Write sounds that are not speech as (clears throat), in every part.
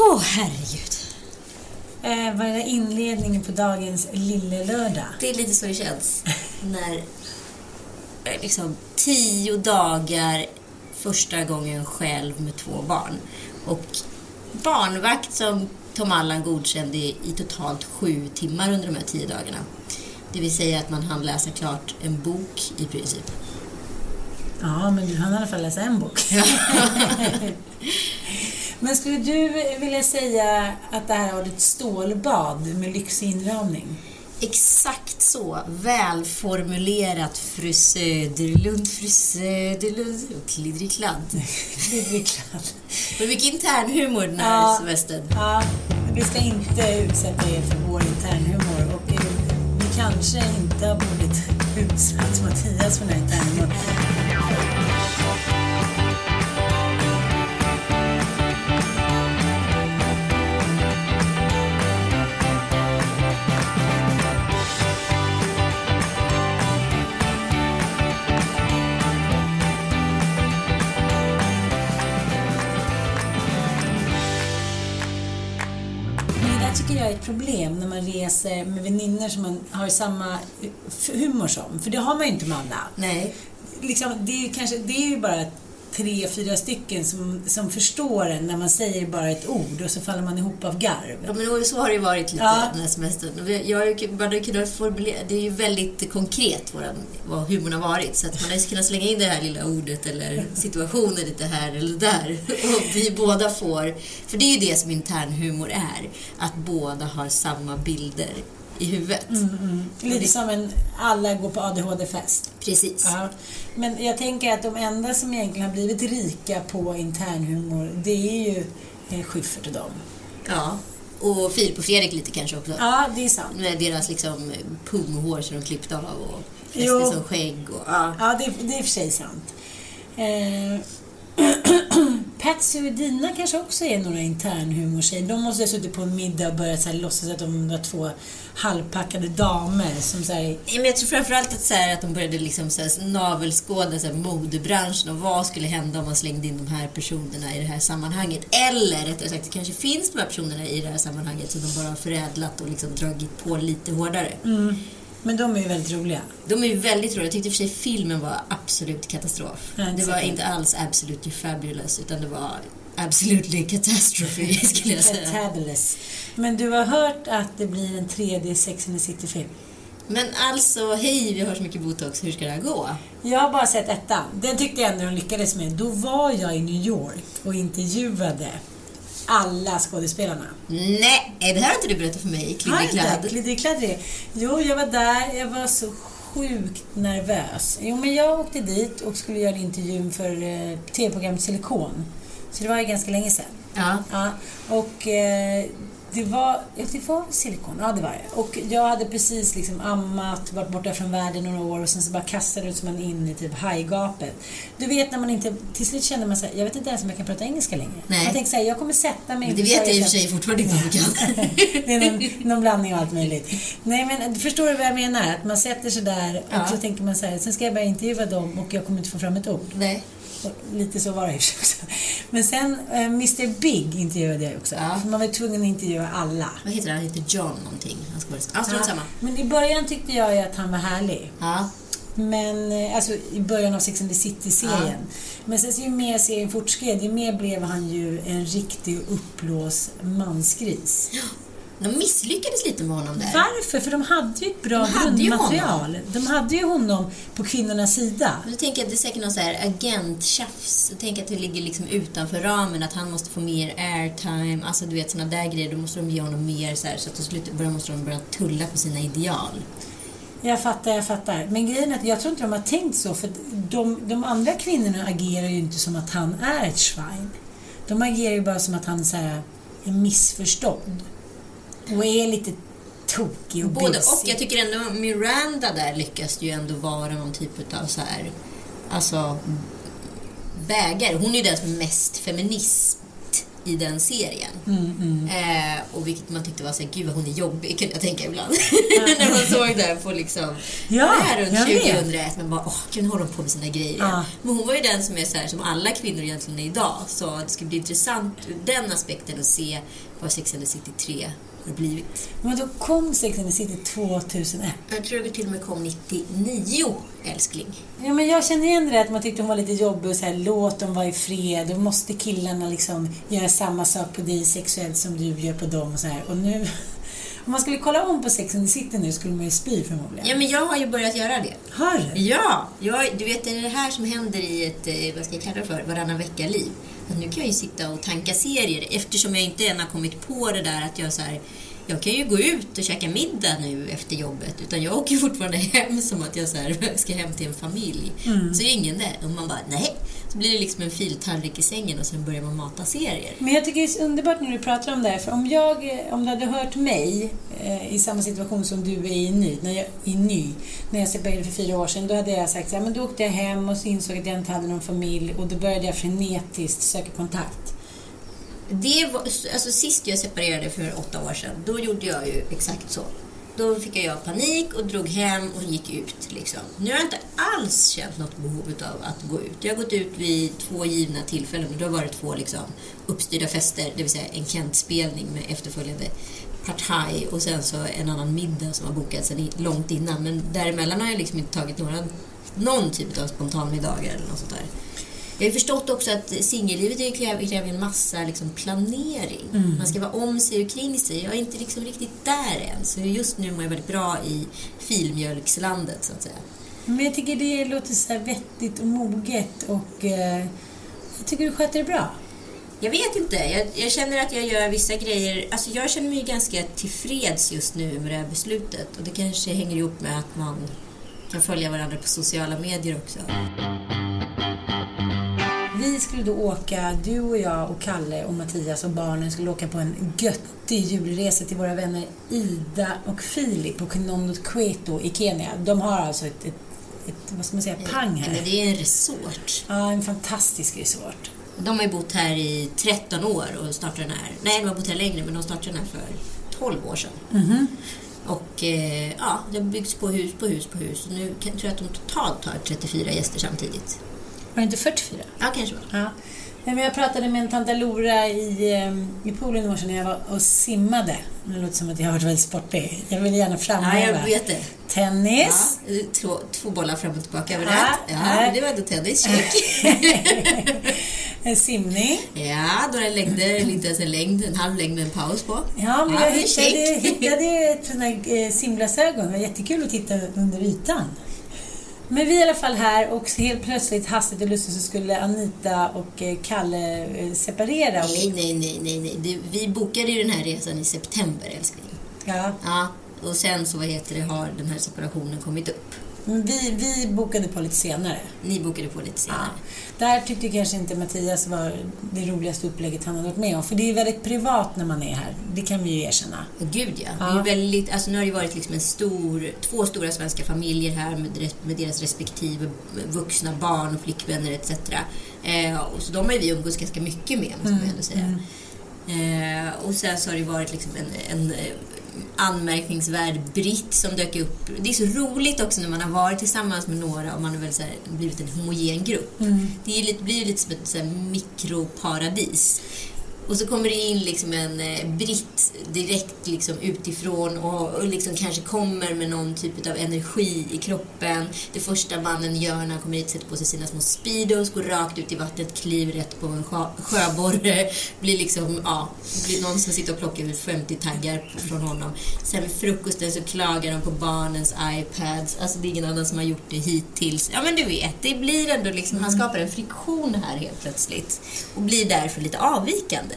Åh, oh, herregud. Eh, vad är inledningen på dagens lille lördag? Det är lite så det känns. när eh, liksom tio dagar första gången själv med två barn. Och barnvakt som Tom Allan godkände i totalt sju timmar under de här tio dagarna. Det vill säga att man hann läsa klart en bok i princip. Ja, men du hann i alla fall läsa en bok. (laughs) (laughs) men skulle du vilja säga att det här var ett stålbad med lyxig inramning? Exakt så. Välformulerat fru Söderlund, fru Söderlund och klidrigkladd. klidrigkladd. Men mycket internhumor den här Ja. semestern. Ja, vi ska inte utsätta er för vår internhumor och eh, vi kanske inte borde utsatt Mattias för den här internhumorn. Problem när man reser med vänner som man har samma f- humor som. För det har man ju inte med alla. Nej. Liksom, det, är kanske, det är ju bara tre, fyra stycken som, som förstår en när man säger bara ett ord och så faller man ihop av garv. Ja, men så har det ju varit lite Ja. den här semestern. Jag har ju kunnat formulera, det är ju väldigt konkret våran, vad humorn har varit. Så att man har ju kunnat slänga in det här lilla ordet eller (laughs) situationen lite här eller där. (laughs) Och vi båda får, för det är ju det som internhumor är, att båda har samma bilder i huvudet. Lite som en alla går på ADHD-fest. Precis. Ja. Men jag tänker att de enda som egentligen har blivit rika på internhumor, det är ju eh, Schyffert och dem. Ja. Och Filip och Fredrik lite kanske också. Ja, det är sant. Med deras liksom punghår som de klippt av och fäste som skägg. Och, ja. Ja, det, det är i och för sig sant. Eh, (clears throat) Patsy och Dina kanske också är några internhumortjejer. De måste ha suttit på en middag och börjat så här, låtsas att de var två halvpackade damer som så här, Men jag tror framförallt att, så här, att de började liksom så här, navelskåda så här, modebranschen och vad skulle hända om man slängde in de här personerna i det här sammanhanget. Eller rättare sagt, det kanske finns de här personerna i det här sammanhanget som de bara har förädlat och liksom dragit på lite hårdare. Mm. Men de är ju väldigt roliga. De är ju väldigt roliga. Jag tyckte i och för sig filmen var absolut katastrof. Ja, det var inte alls absolutely fabulous, utan det var absolutely catastrophe, (laughs) skulle jag säga. Fabulous. Men du har hört att det blir en tredje Sex and the City-film? Men alltså, hej, vi har så mycket botox, hur ska det här gå? Jag har bara sett ettan. Den tyckte jag ändå de lyckades med. Då var jag i New York och intervjuade alla skådespelarna. Nej, det här har inte du berättat för mig, Kliddekladd. Kliddekladd. Jo, jag var där. Jag var så sjukt nervös. Jo, men jag åkte dit och skulle göra intervjun för eh, tv-programmet Silikon. Så det var ju ganska länge sedan. Ja. Ja, och eh, det var, ja, det var silikon, ja det var det. Och jag hade precis liksom ammat, varit borta från världen några år och sen så bara kastades man in i typ hajgapet. Du vet när man inte, till slut kände man såhär, jag vet inte ens om jag kan prata engelska längre. Nej. Jag tänkte såhär, jag kommer sätta mig Men det vet jag i och för sig fortfarande inte om du kan. (laughs) det är någon, någon blandning av allt möjligt. Nej men förstår du vad jag menar? Att man sätter sig där och Ja. så tänker man så här, sen ska jag börja intervjua dem och jag kommer inte få fram ett ord. Nej. Lite så var det också. Men sen eh, Mr Big intervjuade jag också. Ja. Man var tvungen att intervjua alla. Vad heter han? Han heter John någonting. Han ska vara... Ja, strunt samma. Men i början tyckte jag ju att han var härlig. Ja. Men, eh, alltså i början av Sex and the City-serien. Men sen så ju mer serien fortskred, ju mer blev han ju en riktig uppblås mansgris. De misslyckades lite med honom där. Varför? För de hade ju ett bra De grundmaterial. De hade ju honom på kvinnornas sida. Då tänker jag att det är säkert någon så här agenttjafs. Jag tänker att det ligger liksom utanför ramen, att han måste få mer airtime. Alltså du vet sådana där grejer. Då måste de ge honom mer så här, så att till slut måste de börja tulla på sina ideal. Jag fattar, jag fattar. Men grejen är att jag tror inte de har tänkt så, för de, de andra kvinnorna agerar ju inte som att han är ett svin. De agerar ju bara som att han så här, är missförstådd. Och är lite tokig och Både busig. och. Jag tycker ändå Miranda där lyckas ju ändå vara någon typ av så här, alltså bägare. Hon är ju den som är mest feminist i den serien. Mm, Eh, och vilket man tyckte var så här, gud vad hon är jobbig, kunde jag tänka ibland. (laughs) (laughs) När man såg det på liksom, Ja, det här runt jag vet. 2001. Man bara, åh, gud nu håller hon på med sina grejer. Ja. Men hon var ju den som är så här, som alla kvinnor egentligen är idag. Så det ska bli intressant ur den aspekten att se vad Sex and the City 3 har blivit. Men då kom Sex and the City 2001. Jag tror vi till och med kom 99, älskling. Ja, men jag känner igen det där att man tyckte hon var lite jobbig och så här, låt dem vara i fred. Då måste killarna liksom göra samma sak på dig sexuellt som du gör på dem och så här. Och nu, (laughs) om man skulle kolla om på Sex and the City nu skulle man ju spy förmodligen. Ja, men jag har ju börjat göra det. Har du? Ja, jag, du vet det är det här som händer i ett, eh, vad ska jag kalla det för, varannan vecka-liv. Att nu kan jag ju sitta och tanka serier eftersom jag inte än har kommit på det där att jag så här, jag kan ju gå ut och käka middag nu efter jobbet utan jag åker (laughs) fortfarande hem som att jag så här, (laughs) ska hem till en familj. Så är ingen där och man bara nej. Så blir det liksom en filtallrik i sängen och sen börjar man mata serier. Men jag tycker det är så underbart när du pratar om det här. För om, jag, eh, om du hade hört mig eh, i samma situation som du är i nu, när jag, i ny, när jag separerade för fyra år sedan, då hade jag sagt så här, men då åkte jag hem och så insåg att jag inte hade någon familj och då började jag frenetiskt söka kontakt. Det var, alltså sist jag separerade för åtta år sedan, då gjorde jag ju exakt så. Då fick jag panik och drog hem och gick ut. Liksom. Nu har jag inte alls känt något behov av att gå ut. Jag har gått ut vid två givna tillfällen och har varit två liksom, uppstyrda fester, det vill säga en Kent-spelning med efterföljande partaj och sen så en annan middag som har bokats långt innan. Men däremellan har jag liksom inte tagit några, någon typ av spontanmiddagar eller något sånt där. Jag har förstått också att singellivet kräver, en massa liksom planering. Man ska vara om sig och kring sig. Jag är inte liksom riktigt där än. Så just nu mår jag väldigt bra i filmjölkslandet, så att säga. Men jag tycker det låter så vettigt och moget och eh, jag tycker du sköter det bra. Jag vet inte. Jag, jag känner att jag gör vissa grejer... Alltså jag känner mig ganska tillfreds just nu med det här beslutet. Och det kanske hänger ihop med att man kan följa varandra på sociala medier också. Vi skulle då åka, du och jag och Kalle och Mattias och barnen skulle åka på en göttig julresa till våra vänner Ida och Filip på Kinondot Kweto i Kenya. De har alltså ett, ett, ett vad ska man säga, pang här. det är en resort. Ja, en fantastisk resort. De har ju bott här i 13 år och startade den här. Nej, de har bott här längre, men de startade den här för 12 år sedan. Mhm. Och eh, ja, det byggs på hus på hus på hus. Och nu kan, tror jag att de totalt har 34 gäster samtidigt. Var det inte 44? Ja, kanske var. Ja. Nej, men jag pratade med en Lora i, eh, i poolen i morse när jag var och simmade. Det låter som att jag har varit väldigt sportig. Jag vill gärna Ja, framhäva. jag vet det. Tennis. Ja, två, två bollar fram och tillbaka över Ja. Ja, nej. det var ändå tennis. (laughs) Check. Simning. ja, några längder, inte ens en längd, en halv längd med en paus på. Ja, men jag det är hittade, hittade ett sånt där eh, simglasögon. Det var jättekul att titta under ytan. Men vi är i alla fall här och helt plötsligt, hastigt och lustigt, så skulle Anita och eh, Kalle eh, separera. Och, Nej, nej, nej, nej. nej. Vi bokade ju den här resan i september, älskling. ja, Ja, och sen så vad heter det, har den här separationen kommit upp. Vi, vi bokade på lite senare. Ni bokade på lite senare. Där tyckte kanske inte Mattias var det roligaste upplägget han hade varit med om. För det är väldigt privat när man är här. Det kan vi ju erkänna. Gud ja. Ja. Det är väldigt, alltså nu har det varit liksom en stor, två stora svenska familjer här med, med deras respektive vuxna barn och flickvänner etc. Eh, så de har ju vi umgås ganska mycket med, måste man ändå säga. Eh, och sen så har det varit liksom en, en anmärkningsvärd britt som dök upp. Det är så roligt också när man har varit tillsammans med några och man har väl så här, blivit en homogen grupp. Det är lite, blir ju lite som ett så här, mikroparadis. Och så kommer det in liksom en eh, britt direkt liksom utifrån och, och liksom kanske kommer med någon typ av energi i kroppen. Det första mannen gör när han kommer hit sätter på sig sina små speedos, går rakt ut i vattnet, kliver rätt på en sjö- sjöborre. Blir liksom, ja, blir någon som sitter och plockar ut 50 taggar från honom. Sen vid frukosten så klagar de på barnens iPads. Alltså det är ingen annan som har gjort det hittills. Ja men du vet, det blir ändå liksom, han skapar en friktion här helt plötsligt. Och blir därför lite avvikande.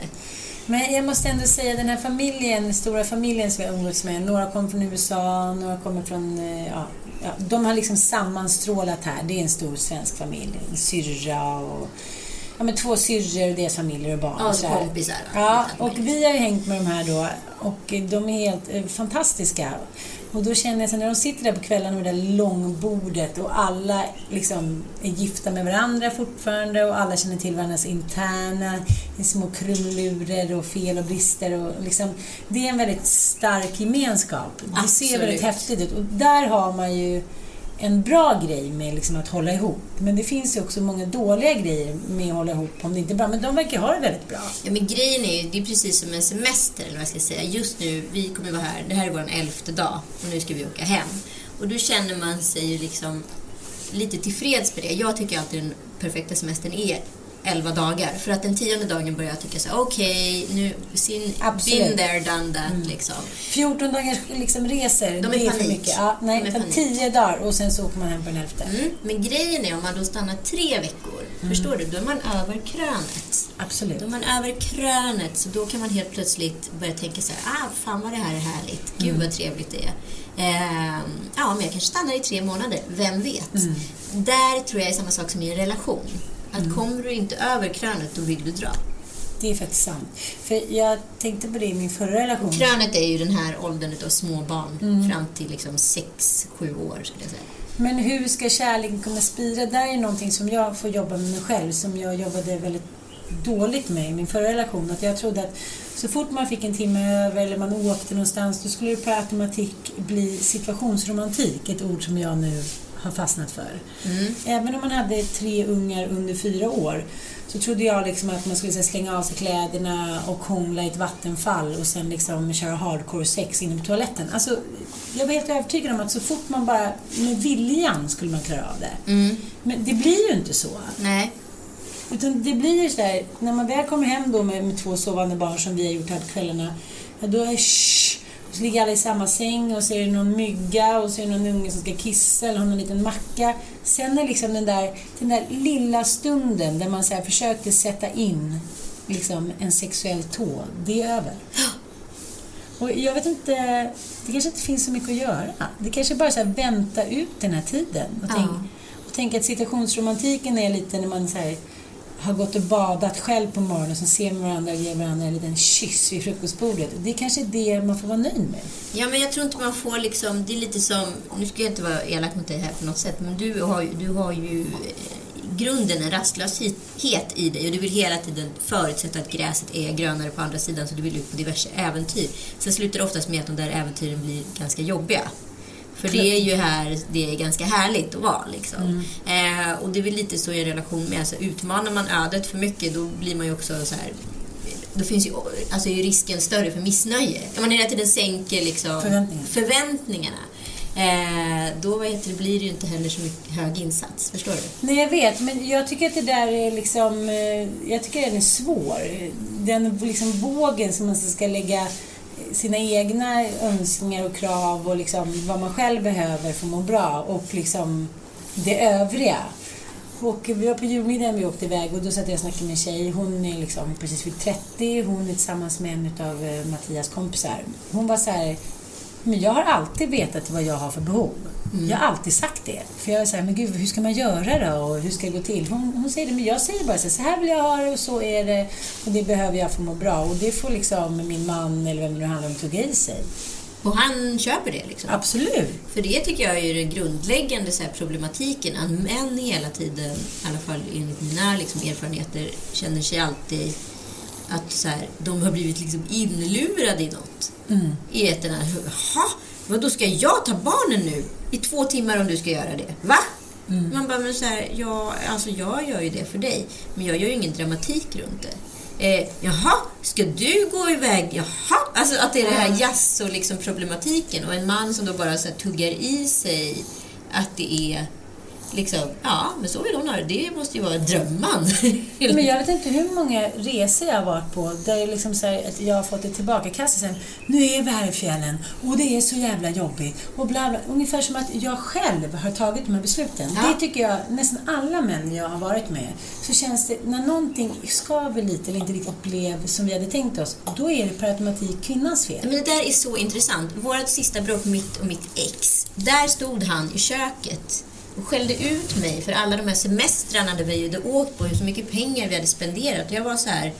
Men jag måste ändå säga den här familjen, den stora familjen som jag umgås med. Några kommer från USA, några kommer från... eh, Ja, ja, de har liksom sammanstrålat här. Det är en stor svensk familj. En syrra och... Ja, men två syrror och deras familjer och barn. Ja, så kompisar. Ja, och vi har ju hängt med de här då och de är helt eh, fantastiska. Och då känner jag så när de sitter där på kvällarna med det där långbordet och alla liksom är gifta med varandra fortfarande och alla känner till varandras interna små krumelurer och fel och brister. Och liksom, det är en väldigt stark gemenskap. Det ser Absolut. väldigt häftigt ut. Och där har man ju en bra grej med liksom att hålla ihop. Men det finns ju också många dåliga grejer med att hålla ihop om det inte är bra. Men de verkar ha det väldigt bra. Ja, men grejen är ju, det är precis som en semester, eller vad jag ska säga. Just nu, vi kommer vara här, det här är vår elfte dag och nu ska vi åka hem. Och då känner man sig ju liksom lite tillfreds med det. Jag tycker alltid den perfekta semestern är 11 dagar. För att den tionde dagen börjar jag tycka så okej, nu, sin, Absolut. been there, done that, liksom. 14 dagars liksom resor, De är det är för mycket. Ja, nej, De är utan panik. 10 dagar och sen så åker man hem på den elfte. Mm. Men grejen är om man då stannar tre veckor, förstår du, då är man över krönet. Absolut. Då är man över krönet, så då kan man helt plötsligt börja tänka så här, ah, fan vad det här är härligt. Gud vad trevligt det är. Ehm, ja, men jag kanske stannar i tre månader, vem vet? Där tror jag är samma sak som i en relation. Att kommer du inte över krönet, då vill du dra. Det är faktiskt sant. För jag tänkte på det i min förra relation. Krönet är ju den här åldern av små barn fram till liksom sex, sju år skulle jag säga. Men hur ska kärleken kunna spira? Där är någonting som jag får jobba med mig själv, som jag jobbade väldigt dåligt med i min förra relation. Att jag trodde att så fort man fick en timme över eller man åkte någonstans, då skulle det per automatik bli situationsromantik, ett ord som jag nu har fastnat för. Även om man hade tre ungar under fyra år så trodde jag liksom att man skulle så här, slänga av sig kläderna och hångla i ett vattenfall och sen liksom köra hardcore sex inne på toaletten. Alltså, jag var helt övertygad om att så fort man bara med viljan skulle man klara av det. Men det blir ju inte så. Nej. Utan det blir ju sådär, när man väl kommer hem då med, med två sovande barn som vi har gjort här på kvällarna, ja, då är shh, så ligger alla i samma säng och så är det någon mygga och så är det någon unge som ska kissa eller har någon liten macka. Sen är liksom den där, den där lilla stunden där man så här försökte sätta in liksom en sexuell tå, det är över. (gasps) Och jag vet inte, det kanske inte finns så mycket att göra. Det kanske bara är här, vänta ut den här tiden. Och, Ja. tänk, och tänk att situationsromantiken är lite när man så här, har gått och badat själv på morgonen och så ser man varandra och ger varandra en liten kyss vid frukostbordet. Det är kanske det man får vara nöjd med. Ja, men jag tror inte man får liksom, det är lite som, nu ska jag inte vara elak mot dig här på något sätt, men du har, ju- du har ju i grunden en rastlöshet i dig och du vill hela tiden förutsätta att gräset är grönare på andra sidan så du vill ut på diverse äventyr. Sen slutar det oftast med att de där äventyren blir ganska jobbiga. För det är ju här det är ganska härligt att vara. Liksom. Eh, och det är väl lite så i en relation med, alltså, utmanar man ödet för mycket då blir man ju också så här då finns ju, alltså är ju risken större för missnöje. Om man hela tiden sänker liksom Förväntningarna. förväntningarna eh, då det, blir det ju inte heller så mycket hög insats. Förstår du? Nej, jag vet, men jag tycker att det där är liksom... eh, Jag tycker den är svår. Den liksom vågen som man ska lägga sina egna önskningar och krav och liksom vad man själv behöver för att må bra och liksom det övriga. Och vi var på julmiddagen vi åkte iväg och då satt jag och snackade med en tjej. Hon är liksom precis vid 30. Hon är tillsammans med en av eh, Mattias kompisar. Hon var så här, men jag har alltid vetat vad jag har för behov. Jag har alltid sagt det. För jag är så här, men gud, hur ska man göra då? Och hur ska det gå till? Hon, hon säger det, men jag säger bara så här, så här vill jag ha det och så är det. Och det behöver jag för att må bra. Och det får liksom min man, eller vem det nu handlar om, tugga i sig. Och han köper det liksom. Absolut. För det tycker jag är den grundläggande så här, problematiken. Att män hela tiden, i alla fall enligt mina liksom, erfarenheter, känner sig alltid att så här, de har blivit liksom inlurade i något. I ett den här, vadå ska jag ta barnen nu? I två timmar om du ska göra det. Va? Man bara, men så här, ja, alltså jag gör ju det för dig. Men jag gör ju ingen dramatik runt det. Eh, jaha, ska du gå iväg? Jaha, alltså att det är det här jazz och liksom problematiken. Och en man som då bara så här, tuggar i sig att det är liksom, ja, men så vill hon ha det. Det måste ju vara drömman. (laughs) Men jag vet inte hur många resor jag har varit på där jag, liksom så här, att jag har fått det tillbakakastat sen. Nu är vi här i fjällen och det är så jävla jobbigt. Och bla bla. Ungefär som att jag själv har tagit de här besluten. Ja. Det tycker jag, nästan alla män jag har varit med, så känns det, när någonting skaver lite eller inte riktigt blev som vi hade tänkt oss, då är det per automatik kvinnans fel. Men det där är så intressant. Vårt sista bråk, mitt och mitt ex, där stod han i köket och skällde ut mig för alla de här semestrarna där vi hade åkt på, hur så mycket pengar vi hade spenderat. Och jag var så här,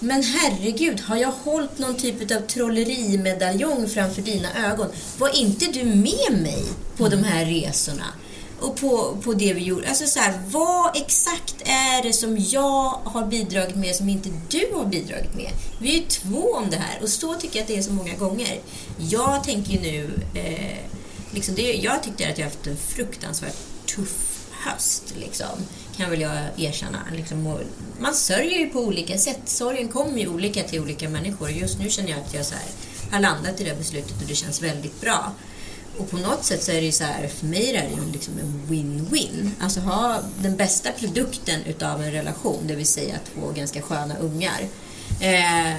men herregud, har jag hållit någon typ av trollerimedaljong framför dina ögon? Var inte du med mig på de här resorna? Och på, på det vi gjorde. Alltså så här, vad exakt är det som jag har bidragit med som inte du har bidragit med? Vi är ju två om det här och så tycker jag att det är så många gånger. Jag tänker ju nu, eh, liksom det, jag tyckte att jag haft en fruktansvärt tuff höst. Liksom, kan väl jag erkänna. Liksom, och man sörjer ju på olika sätt. Sorgen kommer ju olika till olika människor. Just nu känner jag att jag så här, har landat i det här beslutet och det känns väldigt bra. Och på något sätt så är det ju så här, för mig är det ju liksom en win-win. Alltså ha den bästa produkten utav en relation, det vill säga två ganska sköna ungar, eh,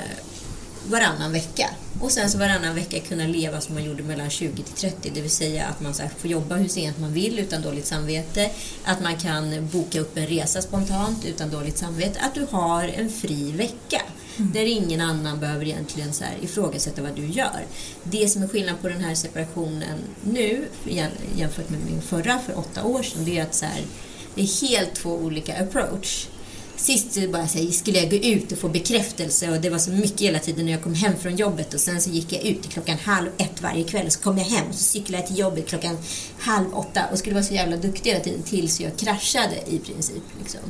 varannan vecka. Och sen så varannan vecka kunna leva som man gjorde mellan 20 till 30, det vill säga att man så här får jobba hur sent man vill utan dåligt samvete, att man kan boka upp en resa spontant utan dåligt samvete, att du har en fri vecka. Där ingen annan behöver egentligen så här ifrågasätta vad du gör. Det som är skillnad på den här separationen nu jäm- jämfört med min förra för åtta år sedan, det är att så här, det är helt två olika approach. Sist bara så här, skulle jag gå ut och få bekräftelse och det var så mycket hela tiden när jag kom hem från jobbet och sen så gick jag ut klockan halv ett varje kväll och så kom jag hem och så cyklade jag till jobbet klockan halv åtta och skulle vara så jävla duktig hela tiden tills jag kraschade i princip. Liksom.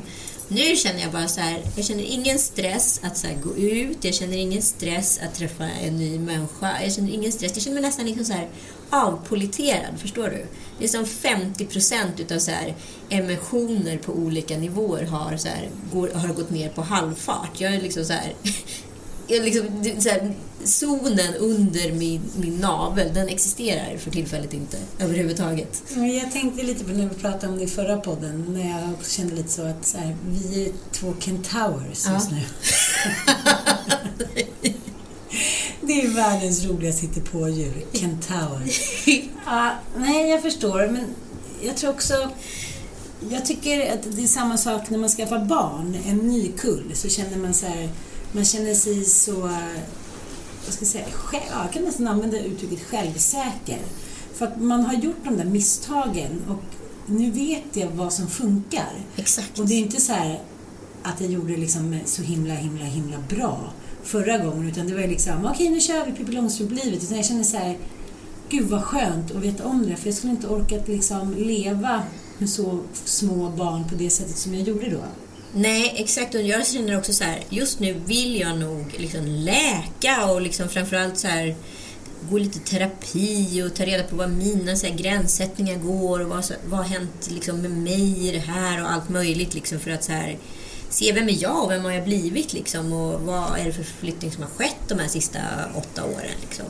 Nu känner jag bara så här, jag känner ingen stress att så här, gå ut, jag känner ingen stress att träffa en ny människa, jag känner ingen stress, jag känner mig nästan liksom så här avpoliterad, förstår du? Det är som 50 procent utav så här emotioner på olika nivåer har, så här, går, har gått ner på halvfart. Jag är liksom så här, (laughs) jag liksom, så här zonen under min, min navel, den existerar för tillfället inte överhuvudtaget. Jag tänkte lite på när vi pratade om det i förra podden, när jag också kände lite så att så här, vi är två kentauers Ja. just nu. (laughs) det är världens roligaste hittepådjur, kentaur. (laughs) Ja, nej, jag förstår, men jag tror också... Jag tycker att det är samma sak när man skaffar barn, en ny kull, så känner man så här, man känner sig så, vad ska jag säga, själv, ja, jag kan nästan använda uttrycket självsäker. För att man har gjort de där misstagen och nu vet jag vad som funkar. Exakt. Och det är inte så här att jag gjorde liksom så himla, himla, himla bra förra gången, utan det var ju liksom, okej nu kör vi Pippi Långstrump-livet. Utan jag känner så här, gud vad skönt att veta om det, för jag skulle inte orkat liksom leva med så små barn på det sättet som jag gjorde då. Nej, exakt. Och jag känner också så här, just nu vill jag nog liksom läka och liksom framförallt så här gå lite terapi och ta reda på vad mina så här, gränssättningar går och vad, så- vad har hänt liksom, med mig i det här och allt möjligt liksom för att så här se vem är jag och vem har jag blivit liksom och vad är det för förflyttning som har skett de här sista åtta åren liksom.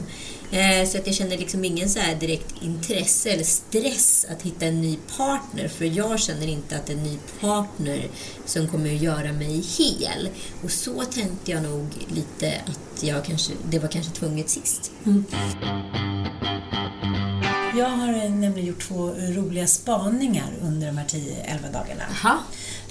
Eh, så att jag känner liksom ingen så här direkt intresse eller stress att hitta en ny partner för jag känner inte att en ny partner som kommer att göra mig hel. Och så tänkte jag nog lite att jag kanske, det var kanske tvunget sist. Mm. Jag har eh, nämligen gjort två roliga spaningar under de här 10-11 dagarna. Jaha.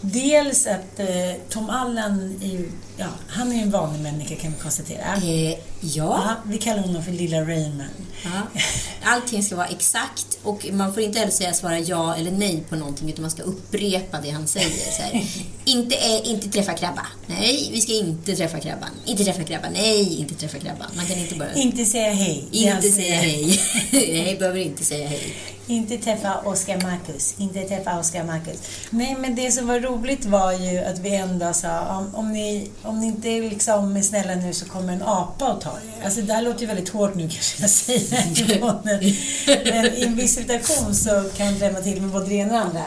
Dels att eh, Tom Allen, är ja, han är en vanlig människa kan vi konstatera. Eh, ja. Ja, vi kallar honom för Lilla Raymond. Ja. Allting ska vara exakt och man får inte heller säga svara ja eller nej på någonting utan man ska upprepa det han säger. (laughs) Inte, eh, inte träffa krabba. Nej, vi ska inte träffa krabban. Inte träffa krabban. Nej, inte träffa krabban. Man kan inte bara... Inte säga hej. Inte han säga hej. (laughs) nej, behöver inte säga hej. Inte träffa Oscar Marcus. Inte träffa Oscar Marcus. Nej, men det som var roligt var ju att vi ändå sa om, om, ni, om ni inte liksom är snälla nu så kommer en apa och tar er. Alltså det här låter ju väldigt hårt nu (laughs) kanske jag säger. (laughs) men i en viss situation så kan man drämma till med både det ena och det andra.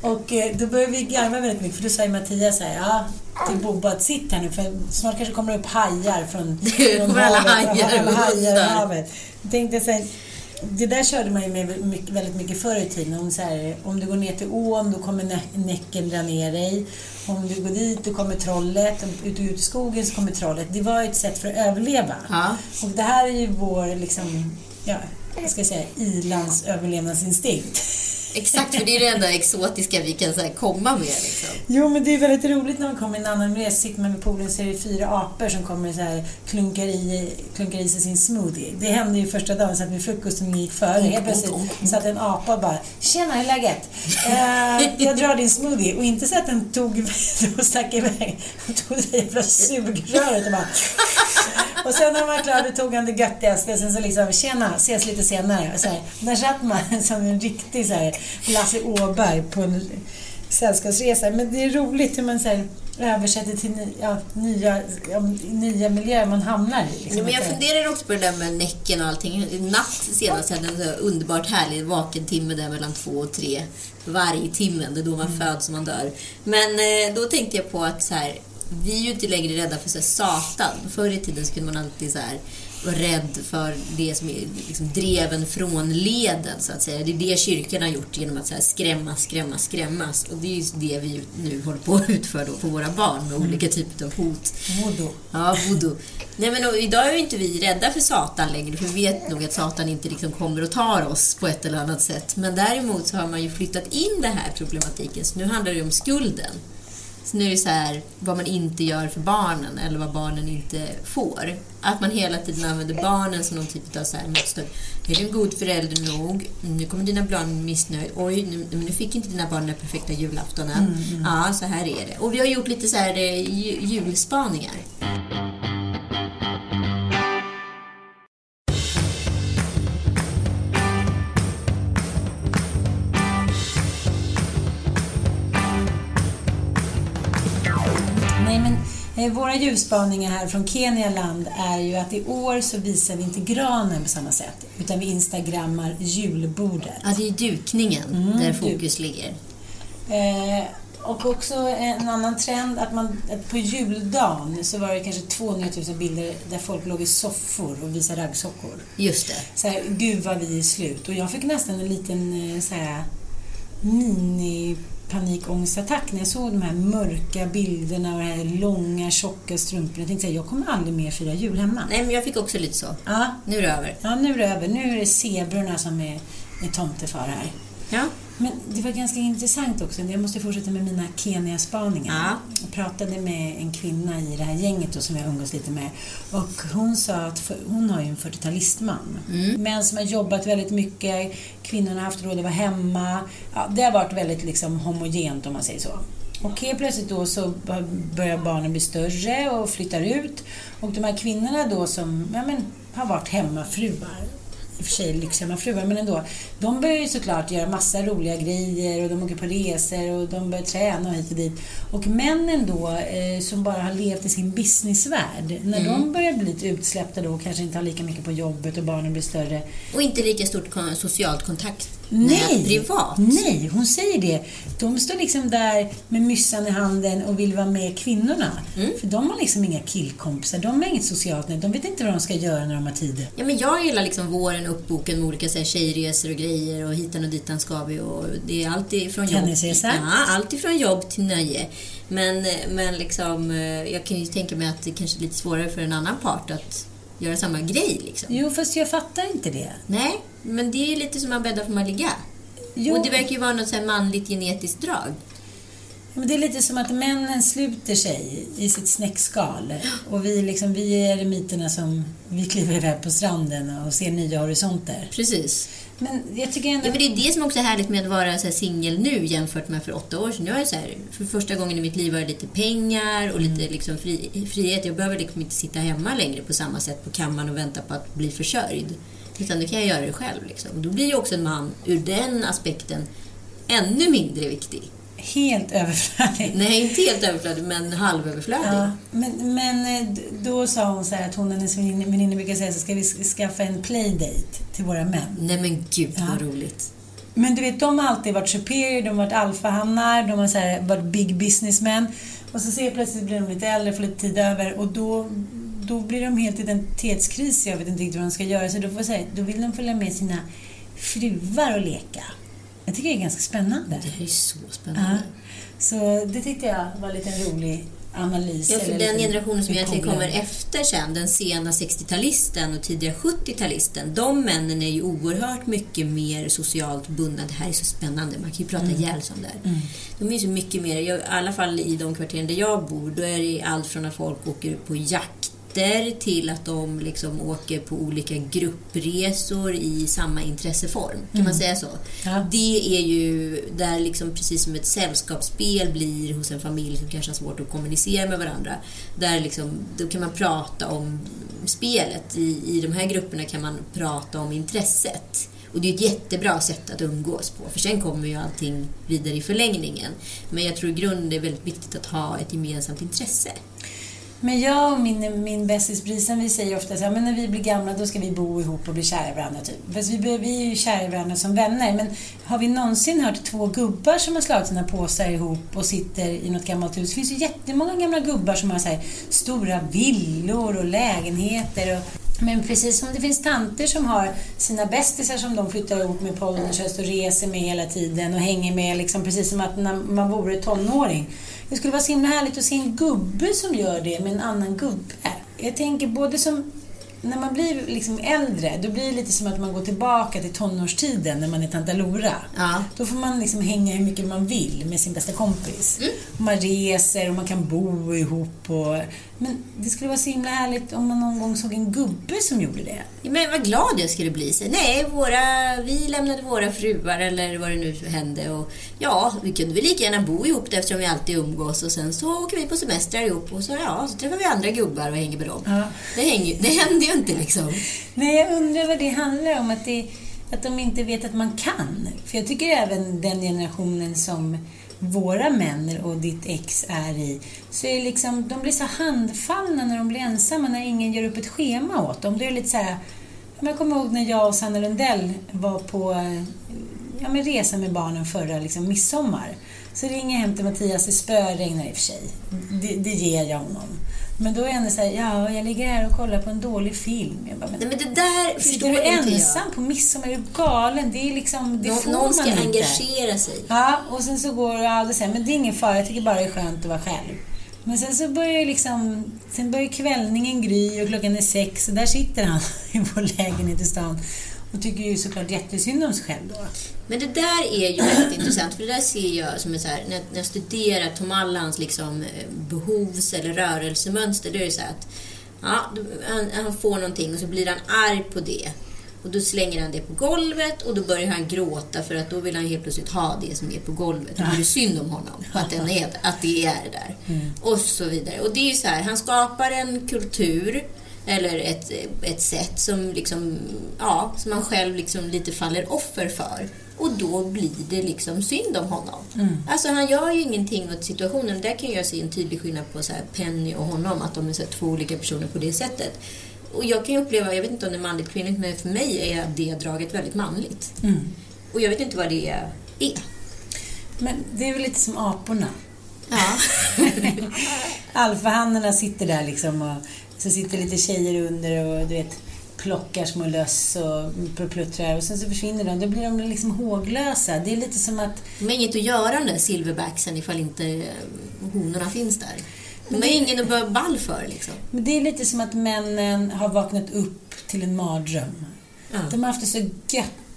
Och eh, då började vi garva väldigt mycket för då sa ju Mattias så här, ja, till Bobo att sitt här nu för snart kanske kommer det upp hajar från, (laughs) från alla hajar alla hajar i havet. Tänkte så här, det där körde man ju med mycket- väldigt mycket förr i tiden. Om, så här, om du går ner till ån, då kommer nä- näcken dra ner dig. Om du går dit, då kommer trollet. Om Ut, ut i skogen så kommer trollet. Det var ett sätt för att överleva. Ja. Och det här är ju vår, liksom, ja, vad ska jag säga, ilands överlevnadsinstinkt. Exakt, för det är det enda exotiska vi kan så komma med. Liksom. Jo, men det är väldigt roligt när man kommer i en annan miljö. Sitter man vid poolen så är det fyra apor som kommer så här, klunkar, i, klunkar i sig sin smoothie. Det hände ju första dagen, så att vid frukosten gick före. Helt plötsligt satt en apa och bara “Tjena, hur är läget? Eh, jag drar din smoothie” och inte så att den tog (laughs) och stack iväg. Den tog det jävla sugröret och bara... (laughs) Och sen när man var klar, då tog han det göttigaste. Sen så liksom “Tjena, ses lite senare”. Och så här, där satt man (laughs) som en riktig så här, Lasse Åberg på en sällskapsresa. Men det är roligt hur man så här, översätter till ja, nya, nya miljöer man hamnar i. Liksom. Ja, men jag funderar också på det där med näcken och allting. I natt senast hade jag en så underbart härlig vakentimme där mellan två och tre. Varje timmen, det är då man Mm. föds och man dör. Men eh, då tänkte jag på att så här, vi är ju inte längre rädda för så här, Satan. Förr i tiden skulle man alltid så här, vara rädd för det som är liksom, dreven från leden, så att säga. Det är det kyrkan har gjort genom att så här, skrämmas, skrämmas, skrämmas. Och det är just det vi nu håller på att utföra då på våra barn med Mm. olika typer av hot. Voodoo. Ja, voodoo. Nej, men och, idag är ju inte vi rädda för Satan längre, för vi vet nog att Satan inte liksom kommer och tar oss på ett eller annat sätt. Men däremot så har man ju flyttat in det här problematiken, så nu handlar det ju om skulden. Så nu är det så här, vad man inte gör för barnen, eller vad barnen inte får. Att man hela tiden använder barnen som någon typ av så här måttstock. Är du en god förälder nog? Nu kommer dina barn missnöjd. Oj, nu, nu fick inte dina barn den perfekta julaftonen. Ja, så här är det. Och vi har gjort lite så här eh, ju- julspaningar. Våra ljusbaningar här från Kenialand är ju att i år så visar vi inte granen på samma sätt, utan vi instagrammar julbordet. Ja, det är dukningen Mm, där duk. fokus ligger. Eh, och också en annan trend att man att på juldagen så var det kanske 200 000 bilder där folk låg i soffor och visade raggsockor. Just det. Så här, gud vad vi är slut. Och jag fick nästan en liten eh, så här, mini panikångestattack när jag såg de här mörka bilderna och de här långa tjocka strumporna. Jag tänkte här, jag kommer aldrig mer fira jul hemma. Nej, men jag fick också lite så. Ja, Nu är det över. ja, nu är det över. Nu är det zebrorna som är, är tomtefar här. Ja. Men det var ganska intressant också. Jag måste fortsätta med mina Kenya-spaningar. Ja. Jag pratade med en kvinna i det här gänget då, som jag umgås lite med. Och hon sa att för, hon har ju en 40-talistman. Mm. Män som har jobbat väldigt mycket. Kvinnorna har haft råd att vara hemma. Ja, det har varit väldigt liksom, homogent om man säger så. Och helt plötsligt då så börjar barnen bli större och flyttar ut. Och de här kvinnorna då som ja, men, har varit hemmafruar i och för sig lyxiga fruar, men ändå. De börjar ju såklart göra massa roliga grejer och de åker på resor och de börjar träna hit och dit. Och männen då, eh, som bara har levt i sin businessvärld, när de börjar bli lite utsläppta då och kanske inte har lika mycket på jobbet och barnen blir större. Och inte lika stort socialt kontakt Nej! privat. Nej, hon säger det. De står liksom där med myssan i handen och vill vara med kvinnorna. För de har liksom inga killkompisar, de har inget socialt nät, de vet inte vad de ska göra när de har tid. Ja, men jag gillar liksom våren uppboken med olika så här, tjejresor och grejer och hitan och ditan ska vi och det är alltid från jobb. Ja, alltid från jobb till nöje. Men, men liksom, eh, jag kan ju tänka mig att det kanske är lite svårare för en annan part att göra samma grej liksom. Jo, fast jag fattar inte det. Nej, men det är ju lite som man bäddar för man ligga. Jo. Och det verkar ju vara något så manligt genetiskt drag. Men det är lite som att männen sluter sig i sitt snäckskal. Och vi, liksom, vi är eremiterna som vi kliver iväg på stranden och ser nya horisonter. Precis. Men jag tycker ändå... Ja, men det är det som också är härligt med att vara singel nu jämfört med för åtta år sedan. Jag är så här, för första gången i mitt liv har jag lite pengar och lite liksom fri, frihet. Jag behöver liksom inte sitta hemma längre på samma sätt på kammaren och vänta på att bli försörjd. Utan nu kan jag göra det själv. Liksom. Då blir ju också en man ur den aspekten ännu mindre viktig. Helt överflödig. Nej, inte helt överflödig, men halvöverflödig. Ja, men, men eh, då sa hon så här att hon och hennes vänin- väninnor brukar säga så ska vi skaffa en playdate till våra män. Nej men gud Ja. vad roligt. Men du vet, de har alltid varit superior, de har varit alfahannar, de har så här, varit big businessmen. Och så ser plötsligt blir de lite äldre, får lite tid över och då, då blir de helt identitetskris. Jag vet inte riktigt vad de ska göra. Så då, får säga, då vill de följa med sina fruar och leka. Jag tycker det är ganska spännande. Det är så Ja. spännande. Så det tyckte jag var en liten rolig analys. Ja, för den generationen som egentligen kommer efter sen, den sena 60-talisten och tidiga 70-talisten, de männen är ju oerhört mycket mer socialt bundna. Det här är så spännande, man kan ju prata Mm. ihjäl sig om det här. De är ju så mycket mer, i alla fall i de kvarteren där jag bor, då är det allt från att folk åker på jakter till att de liksom åker på olika gruppresor i samma intresseform. Kan man säga så? Ja. Det är ju där liksom precis som ett sällskapsspel blir hos en familj som kanske har svårt att kommunicera med varandra. Där liksom, då kan man prata om spelet. I, I de här grupperna kan man prata om intresset. Och det är ett jättebra sätt att umgås på, för sen kommer ju allting vidare i förlängningen. Men jag tror i grunden det är väldigt viktigt att ha ett gemensamt intresse. Men jag och min, min bästis Brisen, vi säger ofta så här, men när vi blir gamla då ska vi bo ihop och bli kära i varandra. Typ. Fast vi, vi är ju kära i varandra som vänner. Men har vi någonsin hört två gubbar som har slagit sina påsar ihop och sitter i något gammalt hus? Det finns ju jättemånga gamla gubbar som har så här, stora villor och lägenheter. Och, men precis som det finns tanter som har sina bästisar som de flyttar ihop med på ålderns och reser med hela tiden och hänger med liksom precis som att när man vore tonåring. Det skulle vara så himla härligt att se en gubbe som gör det med en annan gubbe. Jag tänker både som när man blir liksom äldre, då blir det lite som att man går tillbaka till tonårstiden när man är tanta Lora. Ja. Då får man liksom hänga hur mycket man vill med sin bästa kompis. Och man reser och man kan bo ihop. Och... Men det skulle vara så himla härligt om man någon gång såg en gubbe som gjorde det. Men vad glad jag skulle bli. Så, nej, våra, vi lämnade våra fruar eller vad det nu hände. Och, ja, vi kunde väl lika gärna bo ihop det eftersom vi alltid umgås. Och sen så åker vi på semester ihop och så, ja, så träffar vi andra gubbar och hänger med dem. Ja. Det, hänger, det händer ju inte liksom. Nej, jag undrar vad det handlar om. Att, det, att de inte vet att man kan. För jag tycker även den generationen som våra män och ditt ex är i, så är liksom, de blir så handfallna när de blir ensamma, när ingen gör upp ett schema åt dem. Då är det lite så här, jag kommer ihåg när jag och Sanna Lundell var på eh, ja, men resa med barnen förra liksom, midsommar. Så ringer jag hem till Mattias, det spöregnar i och för sig. Det, det ger jag honom. Men då är han så här, ja, jag ligger här och kollar på en dålig film. Jag bara, men Nej, men det där förstår du ensam på midsommar? Är du galen? Det är liksom, det jag. får Nå, någon ska man inte. engagera sig. Ja, och sen så går ja, det säger men det är ingen fara, jag tycker bara det är skönt att vara själv. Men sen så börjar ju liksom, sen börjar kvällningen gry och klockan är sex och där sitter han (laughs) i vår lägenhet i stan och tycker ju såklart jättesynd om sig själv då. Men det där är ju väldigt intressant, för det där ser jag som så här, när, när jag studerar Tom Allans liksom, eh, behovs eller rörelsemönster, då är det så här att ja, han, han får någonting och så blir han arg på det. Och då slänger han det på golvet och då börjar han gråta för att då vill han helt plötsligt ha det som är på golvet. Då blir det synd om honom att, den är, att det är där. Och så vidare. Och det är ju så här, han skapar en kultur eller ett, ett sätt som, liksom, ja, som man själv liksom lite faller offer för. Och då blir det liksom synd om honom. Alltså han gör ju ingenting åt situationen. Där kan jag se en tydlig skillnad på så Penny och honom, att de är här två olika personer på det sättet. Och jag kan ju uppleva, jag vet inte om det är manligt kvinnligt, men för mig är det draget väldigt manligt. Och jag vet inte vad det är. Men det är väl lite som aporna. Ja. (laughs) Alfahannarna sitter där liksom och så sitter lite tjejer under och du vet plockar små löss och pluttrar och sen så försvinner de. Då blir de liksom håglösa. Det är lite som att De har inget att göra där silverbacksen ifall inte eh, honorna finns där. De har ingen att vara ball för liksom. Men det är lite som att männen har vaknat upp till en mardröm. Ja. De har haft det så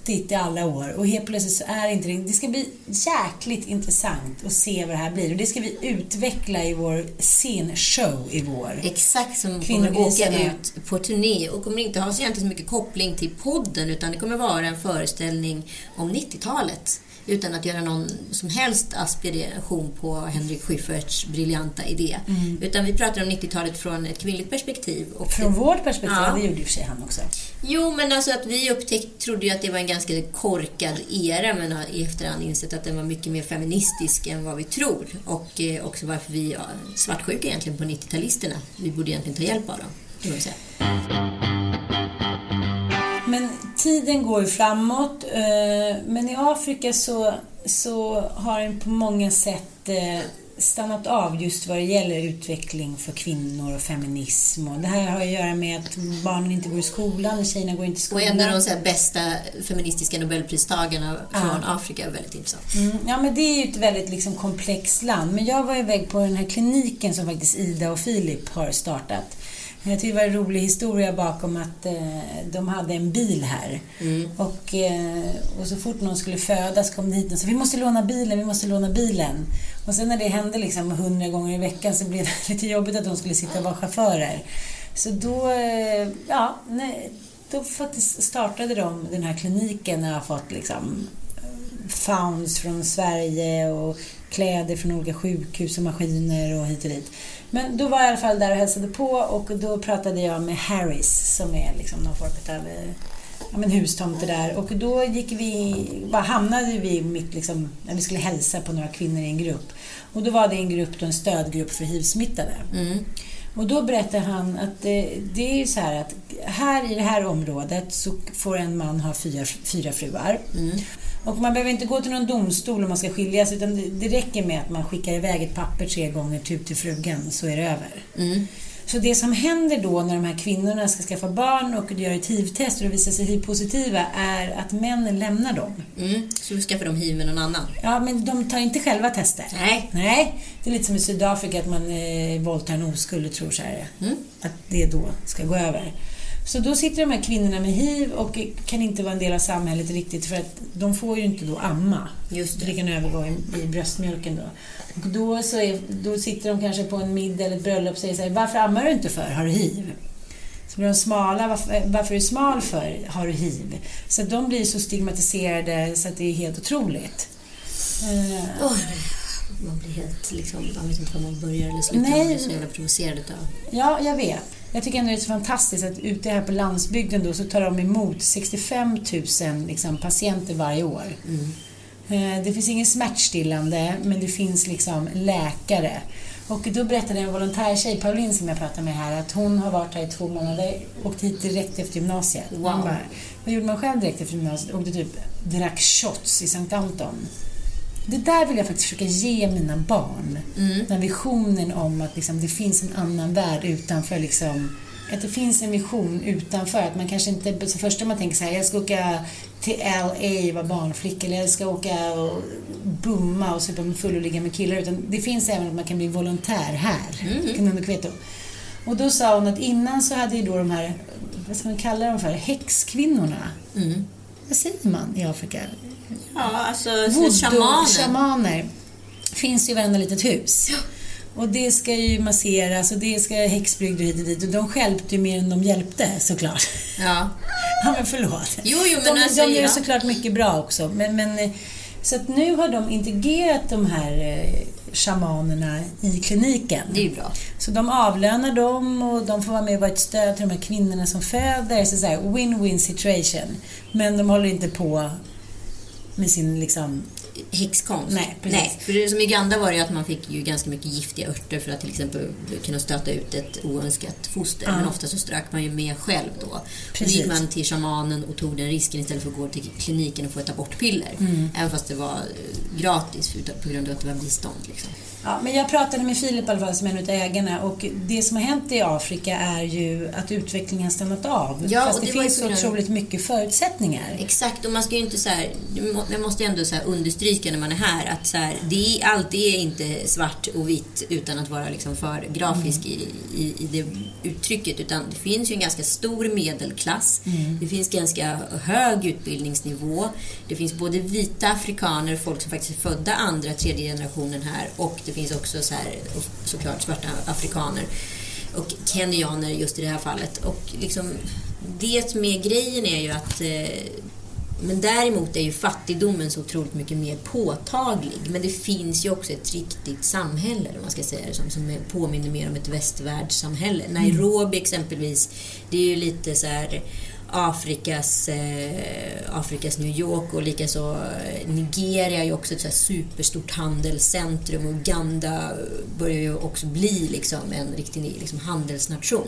göttigt i alla år och helt plötsligt så är inte det... Det ska bli jäkligt intressant att se vad det här blir och det ska vi utveckla i vår scenshow i vår. Exakt, som kommer åka ut på turné och kommer inte ha så egentligen så mycket koppling till podden utan det kommer vara en föreställning om 90-talet. Utan att göra någon som helst aspiration på Henrik Schyfferts briljanta idé. Mm. Utan vi pratar om 90-talet från ett kvinnligt perspektiv. Och Från vårt perspektiv, Ja. det gjorde och för sig han också. Jo, men alltså att vi upptäckt, trodde ju att det var en ganska korkad era men har i efterhand insett att den var mycket mer feministisk än vad vi tror. Och eh, också varför vi är svartsjuka egentligen på 90-talisterna. Vi borde egentligen ta hjälp av dem, kan man säga. Tiden går ju framåt. eh, Men i Afrika så, så har den på många sätt eh, stannat av just vad det gäller utveckling för kvinnor och feminism. Och det här har att göra med att barnen inte går i skolan, tjejerna går inte i Och skolan. en av de bästa feministiska nobelpristagarna från Afrika är väldigt intressant. Mm, ja, men det är ju ett väldigt liksom, komplext land. Men jag var iväg på den här kliniken som faktiskt Ida och Filip har startat. Jag tycker det var en rolig historia bakom att eh, de hade en bil här. Och, eh, och så fort någon skulle födas kom det hit och sa vi måste låna bilen, vi måste låna bilen. Och sen när det hände liksom hundra gånger i veckan så blev (laughs) det lite jobbigt att de skulle sitta och vara chaufförer. Så då, eh, ja, nej, då faktiskt startade de den här kliniken och har fått liksom founds från Sverige och kläder från olika sjukhus och maskiner och hit och dit. Men då var jag i alla fall där och hälsade på och då pratade jag med Harris som är liksom någon form av ja, men hustomte där och då gick vi, bara hamnade vi mitt liksom, när vi skulle hälsa på några kvinnor i en grupp. Och då var det en grupp, då en stödgrupp för hiv-smittade. Mm. Och då berättar han att det, det är ju så här att här i det här området så får en man ha fyra, fyra fruar. Och man behöver inte gå till någon domstol om man ska skiljas utan det, det räcker med att man skickar iväg ett papper tre gånger typ till frugan så är det över. Mm. Så det som händer då när de här kvinnorna ska skaffa barn och gör ett hiv-test och det visar sig hiv-positiva är att männen lämnar dem. Mm. Så du skaffar de hiv med någon annan? Ja, men de tar inte själva tester. Nej. Nej, det är lite som i Sydafrika att man eh, våldtar en oskuld och tror så här, Mm. att det då ska gå över. Så då sitter de här kvinnorna med hiv och kan inte vara en del av samhället riktigt för att de får ju inte då amma. Just det. det kan övergå i, i bröstmjölken då. Och då, så är, då sitter de kanske på en middag eller ett bröllop och säger så här, varför ammar du inte för? Har du hiv? Så blir de smala, varför, varför är du smal för? Har du hiv? Så att de blir så stigmatiserade så att det är helt otroligt. Eh, Oj, man blir helt liksom, man vet inte var man börjar eller slutar. Nej. Man blir så jävla provocerad utav. Ja, jag vet. Jag tycker ändå det är så fantastiskt att ute här på landsbygden då så tar de emot 65 000 liksom, patienter varje år. Eh, Det finns ingen smärtstillande, men det finns liksom läkare. Och då berättade en volontärtjej, Pauline som jag pratade med här, att hon har varit här i två månader, åkt hit direkt efter gymnasiet. Wow. Bara, vad gjorde man själv direkt efter gymnasiet? Åkte typ, drack shots i Sankt Anton. Det där vill jag faktiskt försöka ge mina barn. Den visionen om att liksom, det finns en annan värld utanför liksom, att det finns en vision utanför. Att man kanske inte, så första man tänker så här, jag ska åka till LA, vara barnflicka, eller jag ska åka och bumma och supa mig full och ligga med killar. Utan det finns även att man kan bli volontär här. Mm. Kveto. Och då sa hon att innan så hade ju då de här, vad ska man kalla dem för, häxkvinnorna. Mm. Vad säger man i Afrika? Ja, alltså Voodoo, shamanen. shamaner. Finns ju i varenda litet hus. Och det ska ju masseras och det ska häxbrygder hit och dit. Och de stjälpte ju mer än de hjälpte såklart. Ja. (laughs) Ja men förlåt. Jo, jo, men de, alltså, de gör ja. såklart mycket bra också. Men, men, eh, så att nu har de integrerat de här eh, shamanerna i kliniken. Det är ju bra. Så de avlönar dem och de får vara med och vara ett stöd till de här kvinnorna som föder. Så win-win situation. Men de håller inte på med sin liksom... Häxkonst. Nej, precis. Nej, för det som i Uganda var det ju att man fick ju ganska mycket giftiga örter för att till exempel kunna stöta ut ett oönskat foster. Ja. Men ofta så strök man ju med själv då. Och Då Precis. gick man till shamanen och tog den risken istället för att gå till kliniken och få ett abortpiller. Mm. Även fast det var eh, gratis på grund av att det var bistånd. Liksom. Ja, men jag pratade med Filip i alla fall som en av ägarna och det som har hänt i Afrika är ju att utvecklingen har stannat av. Ja, Fast och det, det finns så otroligt mycket förutsättningar. Exakt, och man ska ju inte så här, man måste ju ändå så understryka när man är här att så här, det är, allt är inte svart och vitt utan att vara liksom för grafisk i, i, i det uttrycket. Utan det finns ju en ganska stor medelklass. Det finns ganska hög utbildningsnivå. Det finns både vita afrikaner, folk som faktiskt är födda andra, tredje generationen här och det finns också så här, såklart svarta afrikaner och kenyaner just i det här fallet. Och liksom, det som är grejen är ju att eh, Men däremot är ju fattigdomen så otroligt mycket mer påtaglig. Men det finns ju också ett riktigt samhälle, om man ska säga det som, som påminner mer om ett västvärldssamhälle. Nairobi exempelvis, det är ju lite så här Afrikas, eh, Afrikas New York och likaså eh, Nigeria är ju också ett så superstort handelscentrum och Uganda börjar ju också bli liksom en riktig liksom, handelsnation.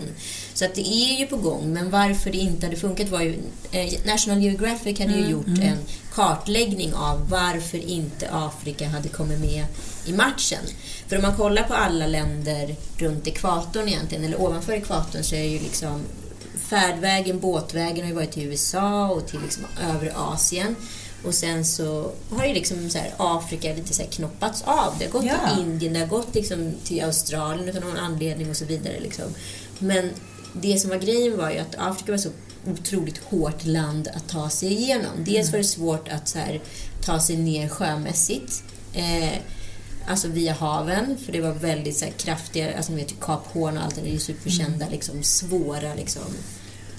Så att det är ju på gång, men varför det inte hade funkat var ju... Eh, National Geographic hade ju mm, gjort mm. en kartläggning av varför inte Afrika hade kommit med i matchen. För om man kollar på alla länder runt ekvatorn egentligen, eller ovanför ekvatorn, så är ju liksom färdvägen, båtvägen har ju varit till USA och till liksom övre Asien. Och sen så har ju liksom så här, Afrika lite så knoppats av. Det har gått ja. till Indien, det har gått liksom till Australien av någon anledning och så vidare. Liksom. Men det som var grejen var ju att Afrika var så otroligt hårt land att ta sig igenom. Dels mm. var det svårt att så här, ta sig ner sjömässigt. Eh, alltså via haven, för det var väldigt så här, kraftiga, alltså ni vet Kap Horn och allt det är ju superkända, mm. liksom, svåra liksom,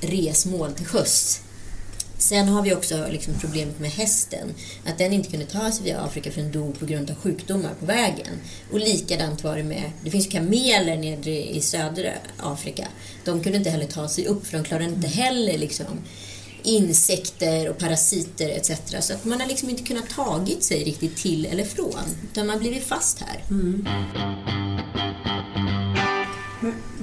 resmål till sjöss. Sen har vi också liksom problemet med hästen. Att den inte kunde ta sig via Afrika för den dog på grund av sjukdomar på vägen. Och likadant var det med, det finns ju kameler nere i södra Afrika. De kunde inte heller ta sig upp för de klarade inte heller liksom insekter och parasiter etc. Så att man har liksom inte kunnat tagit sig riktigt till eller från. Utan man har blivit fast här. Mm.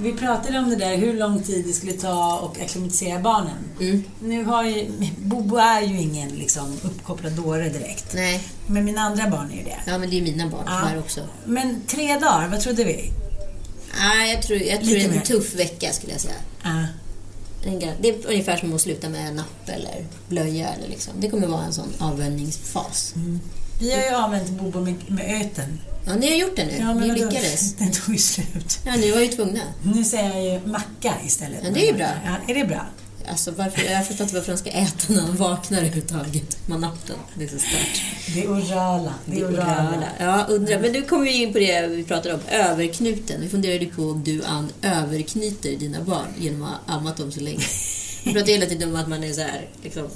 Vi pratade om det där, hur lång tid det skulle ta att acklimatisera barnen. Mm. Nu har ju, Bobo är ju ingen liksom, uppkopplad dåre direkt. Nej. Men mina andra barn är ju det. Ja, men det är mina barn ja. också. Men tre dagar, vad trodde vi? Ja, jag tror, jag tror är en tuff vecka skulle jag säga. Ja. Det är ungefär som att sluta med napp eller blöja. Eller liksom. Det kommer vara en sån avvänjningsfas. Mm. Vi har ju avvänt Bobo med, med öten. Ja, ni har gjort det nu. Ja, men ni lyckades. (laughs) Den tog ju slut. Ja, ni var ju tvungna. Nu säger jag ju macka istället. Ja, det är ju bra. Ja, är det bra? Alltså, varför, jag förstår inte varför de ska äta när de vaknar överhuvudtaget med natten. Det är så stört. Det är orala. Det är orala. Ja, undrar. Men nu kommer vi in på det vi pratade om, överknuten. Vi funderade på om du, Ann, överknyter dina barn genom att ha ammat dem så länge. Vi pratar hela tiden om att man är så här, liksom,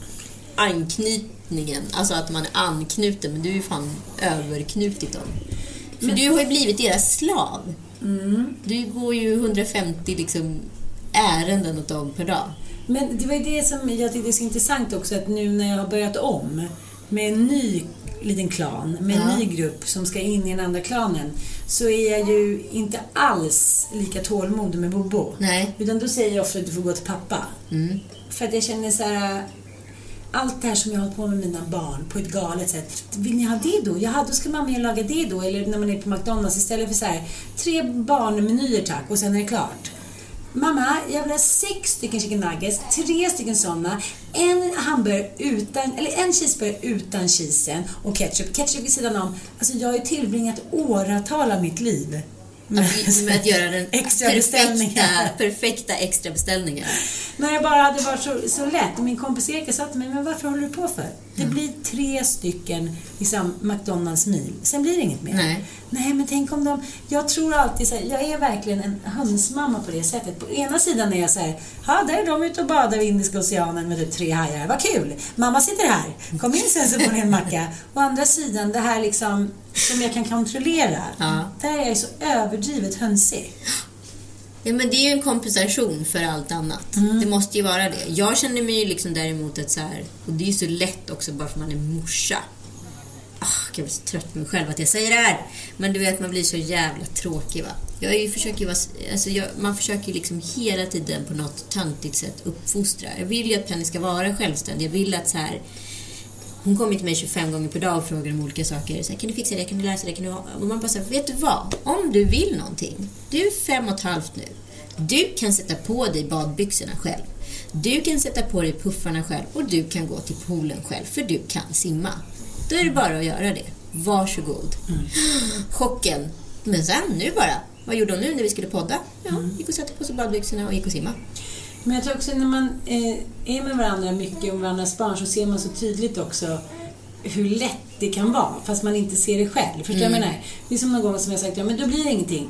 anknytningen. Alltså att man är anknuten, men du är ju fan överknutit dem. För men... du har ju blivit deras slav. Mm. Du går ju 150 liksom, ärenden åt dem per dag. Men det var ju det som jag tyckte är så intressant också, att nu när jag har börjat om med en ny liten klan, med en ja. ny grupp som ska in i den andra klanen, så är jag ju inte alls lika tålmodig med Bobo. Nej. Utan då säger jag ofta att du får gå till pappa. Mm. För att jag känner så här, allt det här som jag har hållit på med mina barn på ett galet sätt. Vill ni ha det då? Ja, då ska mamma laga det då. Eller när man är på McDonalds istället för så här, tre barnmenyer tack och sen är det klart. Mamma, jag vill ha sex stycken chicken nuggets, tre stycken sådana, en hamburgare utan, eller en cheeseburgare utan cheesen och ketchup. Ketchup vid sidan om. Alltså jag har ju tillbringat åratal av mitt liv med, (laughs) med att göra den extra perfekta, (laughs) perfekta extra beställningen. När det bara hade varit så, så lätt. Min kompis Erika sa till mig, men varför håller du på för? Det blir tre stycken liksom, McDonalds mil. Sen blir det inget mer. Nej. Nej, men tänk om de... Jag tror alltid så här, jag är verkligen en hönsmamma på det sättet. På ena sidan är jag så här, ja, där är de ute och badar i Indiska oceanen med typ tre hajar. Vad kul! Mamma sitter här. Kom in sen så får ni en macka. Å andra sidan, det här liksom som jag kan kontrollera. Ja. Där är jag så överdrivet hönsig. Ja, men det är ju en kompensation för allt annat. Mm. Det måste ju vara det. Jag känner mig ju liksom däremot att så här, och det är ju så lätt också bara för att man är morsa. Ah, jag blir så trött på mig själv att jag säger det här. Men du vet, man blir så jävla tråkig va. Jag ju, försöker vara, alltså jag, man försöker liksom hela tiden på något töntigt sätt uppfostra. Jag vill ju att Penny ska vara självständig. Jag vill att så här, hon kommer till mig 25 gånger per dag och frågar om olika saker. Så här, kan du fixa det? Kan du läsa det? Kan du? Och man bara säger, vet du vad? Om du vill någonting. Du är fem och ett halvt nu. Du kan sätta på dig badbyxorna själv. Du kan sätta på dig puffarna själv och du kan gå till poolen själv för du kan simma. Då är det bara att göra det. Varsågod. Mm. (gasps) Chocken. Men sen, nu bara. Vad gjorde hon nu när vi skulle podda? Ja, mm. gick och satte på sig badbyxorna och gick och simma. Men jag tror också när man eh, är med varandra mycket om varandras barn så ser man så tydligt också hur lätt det kan vara, fast man inte ser det själv. Förstår mm. jag menar? Det är som någon gång som jag sagt, ja men då blir det ingenting.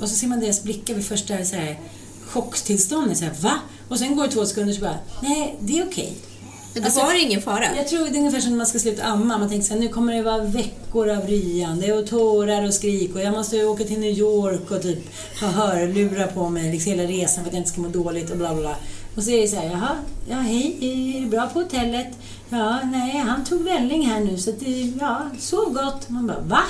Och så ser man deras blickar vid första så här, chocktillståndet. Så här, Va? Och sen går det två sekunder så bara, nej, det är okej. Men då Alltså, var det ingen fara. Jag tror det är ungefär som när man ska sluta amma. Man tänker så här, nu kommer det vara veckor av ryande och tårar och skrik och jag måste åka till New York och typ ha hörlurar på mig liksom hela resan för att jag inte ska må dåligt och bla bla bla. Och så är det så här, jaha, ja hej, är det bra på hotellet? Ja, nej, han tog välling här nu så att det, ja, sov gott. Man bara, va?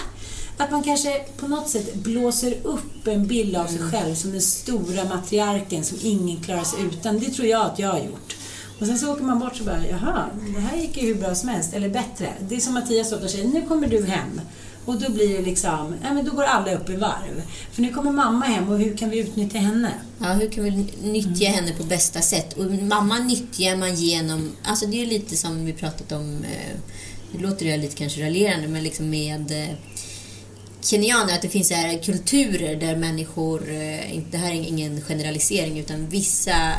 Att man kanske på något sätt blåser upp en bild av sig själv som den stora matriarken som ingen klarar sig utan. Det tror jag att jag har gjort. Och sen så åker man bort och bara, jaha, det här gick ju hur bra som helst, eller bättre. Det är som Mattias ofta säger, nu kommer du hem. Och då blir det liksom, ja men då går alla upp i varv. För nu kommer mamma hem och hur kan vi utnyttja henne? Ja, hur kan vi nyttja henne på bästa sätt? Och mamma nyttjar man genom... Alltså det är lite som vi pratat om... Eh, nu låter det lite kanske raljerande, men liksom med eh, kenyaner, att det finns här kulturer där människor... Eh, det här är ingen generalisering, utan vissa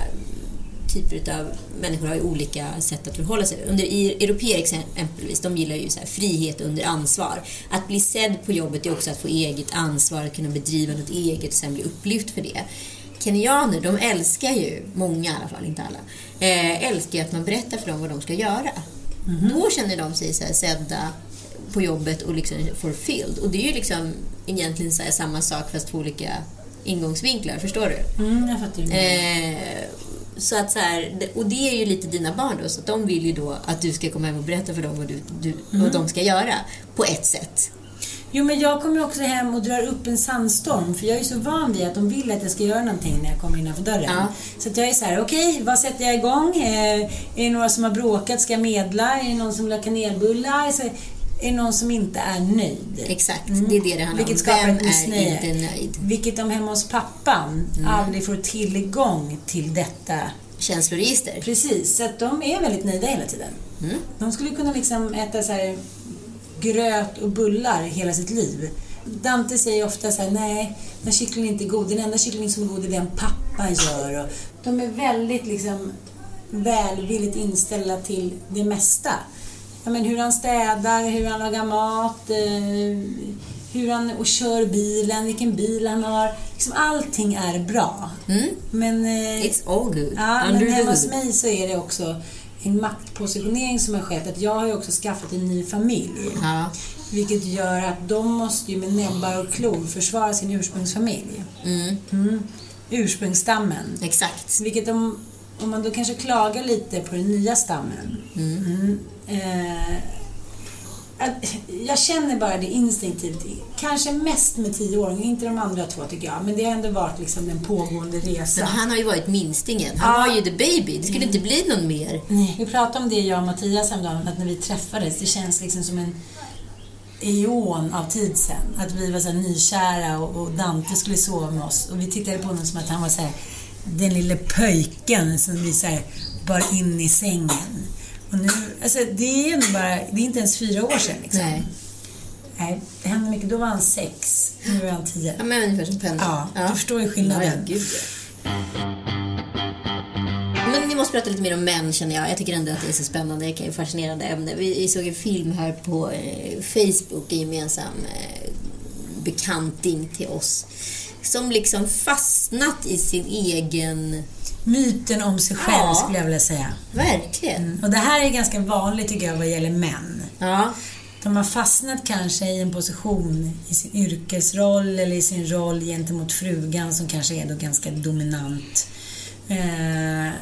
typer av människor har ju olika sätt att förhålla sig. Under i- europeer exempelvis, de gillar ju så frihet under ansvar. Att bli sedd på jobbet är också att få eget ansvar, att kunna bedriva något eget och sen bli upplyft för det. Kenyaner, de älskar ju, många i alla fall, inte alla, eh, älskar ju att man berättar för dem vad de ska göra. Då känner de sig så här sedda på jobbet och liksom fulfilled. Och det är ju liksom egentligen så samma sak fast två olika ingångsvinklar, förstår du? Mm, jag fattar. Eh. Så att så här, och det är ju lite dina barn då, så att de vill ju då att du ska komma hem och berätta för dem vad, du, du, vad de ska göra, på ett sätt. Jo, men jag kommer också hem och drar upp en sandstorm. För jag är så van vid att de vill att jag ska göra någonting när jag kommer innanför dörren. Ja. Så att jag är så här, okej, vad sätter jag igång? Eh, är det några som har bråkat? Ska jag medla? Är det någon som vill ha kanelbullar? Så, är någon som inte är nöjd? Exakt, det är det det handlar Vilket om. skapar Vem ett är missnöje. inte nöjd? Vilket de hemma hos pappan aldrig får tillgång till detta. Känsloregister. Precis, så att de är väldigt nöjda hela tiden. Mm. De skulle kunna liksom äta så här gröt och bullar hela sitt liv. Dante säger ofta så här, nej, den kycklingen är inte god. Den enda kycklingen som är god är den pappa gör. Och de är väldigt liksom välvilligt inställda till det mesta. Ja, men hur han städar, hur han lagar mat, eh, hur han och kör bilen, vilken bil han har. Liksom allting är bra. Mm. Men, eh, It's all good. Ja, Under men hemma hos mig så är det också en maktpositionering som har skett. Att jag har ju också skaffat en ny familj. Ja. Vilket gör att de måste ju med näbbar och klor försvara sin ursprungsfamilj. Mm. Mm. Ursprungsstammen. Exakt. Vilket om, om man då kanske klagar lite på den nya stammen. Mm. Eh, att- jag känner bara det instinktivt. Kanske mest med tioåringar, inte de andra två tycker jag. Men det har ändå varit liksom den pågående Men resan. han har ju varit minstingen. Han Ja. var ju the baby. Det skulle inte bli någon mer. Nej, vi pratade om det jag och Mattias häromdagen, att när vi träffades, det känns liksom som en eon av tid sen. Att vi var så nykära och, och Dante skulle sova med oss. Och vi tittade på honom som att han var så här, den lille pöjken som vi så här, bar in i sängen. Och nu, alltså det är bara, det är inte ens fyra år sedan liksom. Nej. Nej, det hände mycket. Då var han sex, nu är han tio. Ja, men ungefär som pendeln. Ja, du förstår ju skillnaden. Ja, ja. Men vi måste prata lite mer om män känner jag. Jag tycker ändå att det är så spännande. Det är ett fascinerande ämne. Vi vi såg en film här på eh, Facebook, en gemensam eh, bekanting till oss. Som liksom fastnat i sin egen... Myten om sig själv Ja. skulle jag vilja säga. Verkligen. Och det här är ganska vanligt tycker jag vad gäller män. Ja. De har fastnat kanske i en position i sin yrkesroll eller i sin roll gentemot frugan som kanske är då ganska dominant. Eh,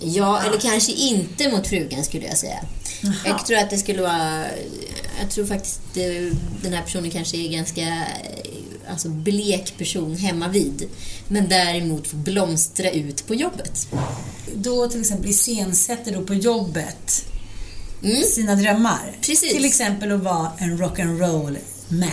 Ja, eller kanske inte mot frugan skulle jag säga. Jag tror att det skulle vara... Jag tror faktiskt eh, den här personen kanske är ganska alltså blek person hemma vid. Men däremot får blomstra ut på jobbet. då till exempel iscensätter då på jobbet Mm. sina drömmar. Precis. Till exempel att vara en rock'n'roll man.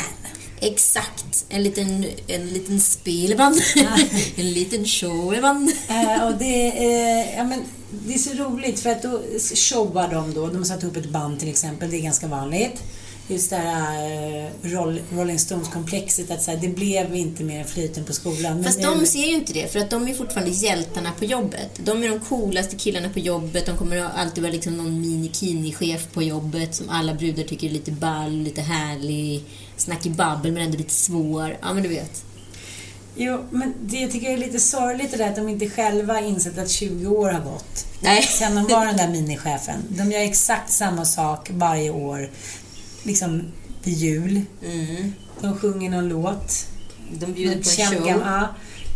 Exakt. En liten, en liten spelman. (laughs) en liten showman. Eh, och det, (laughs) eh, ja, men, det är så roligt för att då showar de då. De har satt ihop ett band till exempel. Det är ganska vanligt. Just det här eh, roll, Rolling Stones-komplexet att så här, det blev inte mer än flyten på skolan. men Fast nu- de ser ju inte det, för att de är fortfarande hjältarna på jobbet. De är de coolaste killarna på jobbet. De kommer alltid vara liksom någon mini-kini-chef på jobbet som alla brudar tycker är lite ball, lite härlig, snackig babbel men ändå lite svår. Ja, men du vet. Jo, men det jag tycker jag är lite sorgligt det där att de inte själva insett att 20 år har gått. Nej. Sen de var den där minichefen. De gör exakt samma sak varje år. Liksom vid jul. Mm. De sjunger någon låt. De bjuder på en show. ja.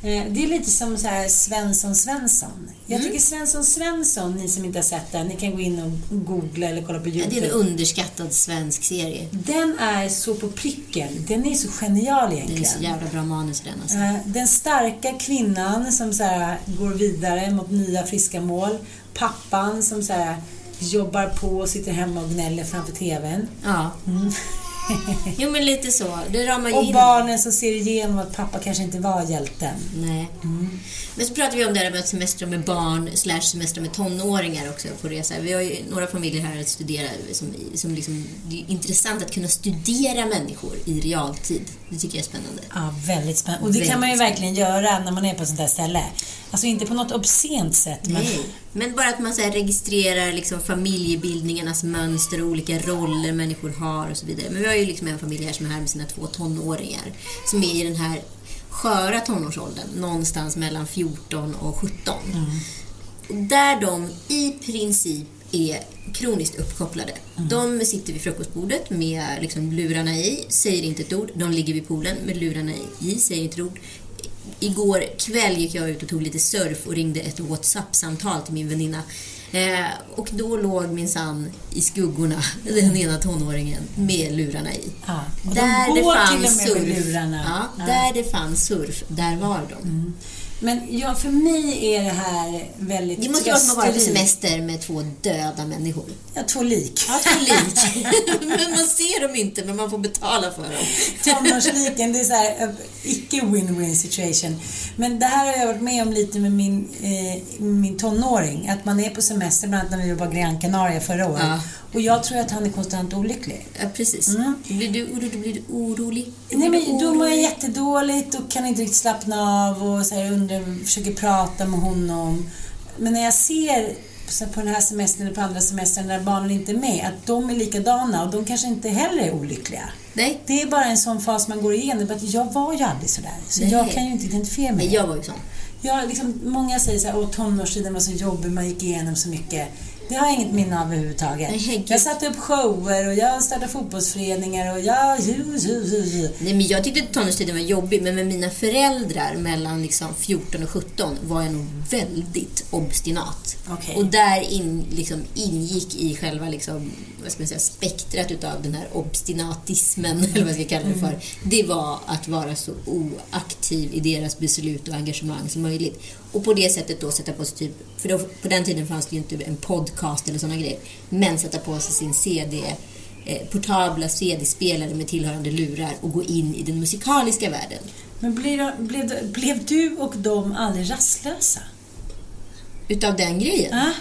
Eh, Det är lite som så här Svensson Svensson. Jag Mm. tycker Svensson Svensson, ni som inte har sett den, ni kan gå in och googla eller kolla på Ja, YouTube. det är en underskattad svensk serie. Den är så på pricken. Den är så genial Det är egentligen. så jävla bra manus i den alltså. Eh, Den starka kvinnan som så här, går vidare mot nya friska mål. Pappan som så här, jobbar på och sitter hemma och gnäller framför TVn. Ja. (laughs) jo, men lite så. Det ramar ju Och in. barnen som ser igenom att pappa kanske inte var hjälten. Nej. Men så pratar vi om det här med att semestra med barn slash semestra med tonåringar också på resa. Vi har ju några familjer här att studera som, som liksom, det är intressant att kunna studera människor i realtid. Det tycker jag är spännande. Ja, väldigt spännande. Och det kan man ju Väldigt verkligen göra när man är på ett sånt där ställe. Alltså inte på något obscent sätt, men... Nej. Men bara att man så registrerar liksom familjebildningarnas mönster och olika roller människor har och så vidare. Men vi har ju liksom en familj här som är här med sina två tonåringar som är i den här sköra tonårsåldern, någonstans mellan 14 och 17. Där de i princip är kroniskt uppkopplade. De sitter vid frukostbordet med liksom lurarna i, säger inte ett ord. De ligger vid poolen med lurarna i, säger inte ett ord. Igår kväll gick jag ut och tog lite surf och ringde ett WhatsApp-samtal till min väninna. Eh, och då låg min sann i skuggorna, (laughs) den ena tonåringen, med lurarna i. Ja, de där går det fanns surf, lurarna. Ja, Ja. där det fanns surf, där var de. Men ja, för mig är det här väldigt Det måste ju vara på trösterikt. semester med två döda människor. Ja, två lik. Ja, två lik. (laughs) men man ser dem inte, men man får betala för dem. Tonårsliken, det är så här, eh, icke win-win situation. Men det här har jag varit med om lite med min, eh, min tonåring. Att man är på semester, bland annat när vi var på Gran Canaria förra året. Ja. Och jag tror att han är konstant olycklig. Ja, precis. Mm. Blir, du, oro- blir du orolig? Nej, men då mår jag jättedåligt och kan inte riktigt slappna av och så här undrar, försöker prata med honom. Men när jag ser på den här semestern eller på andra semestern när barnen inte är med, att de är likadana och de kanske inte heller är olyckliga. Nej. Det är bara en sån fas man går igenom. Att jag var ju aldrig sådär. Så Nej. jag kan ju inte identifiera mig. Jag var ju sån. Jag, liksom, många säger så här, att tonårstiden var så jobbig, man gick igenom så mycket. Det har jag inget minne av överhuvudtaget. Nej, jag satte upp shower och jag startade fotbollsföreningar och jag... Nej, men jag tyckte att tonårstiden var jobbig, men med mina föräldrar mellan liksom 14 och 17 var jag nog väldigt obstinat. Okej. Och där in, liksom, ingick i själva liksom, vad ska man säga, spektrat utav den här obstinatismen, (laughs) eller vad jag ska kalla det för. Det var att vara så oaktiv i deras beslut och engagemang som möjligt. Och på det sättet då sätta på sig typ, för då, på den tiden fanns det ju inte en podcast eller sådana grejer, men sätta på sig sin CD eh, portabla CD-spelare med tillhörande lurar och gå in i den musikaliska världen. Men blev, blev, blev du och de aldrig rastlösa? Utav den grejen. Ah?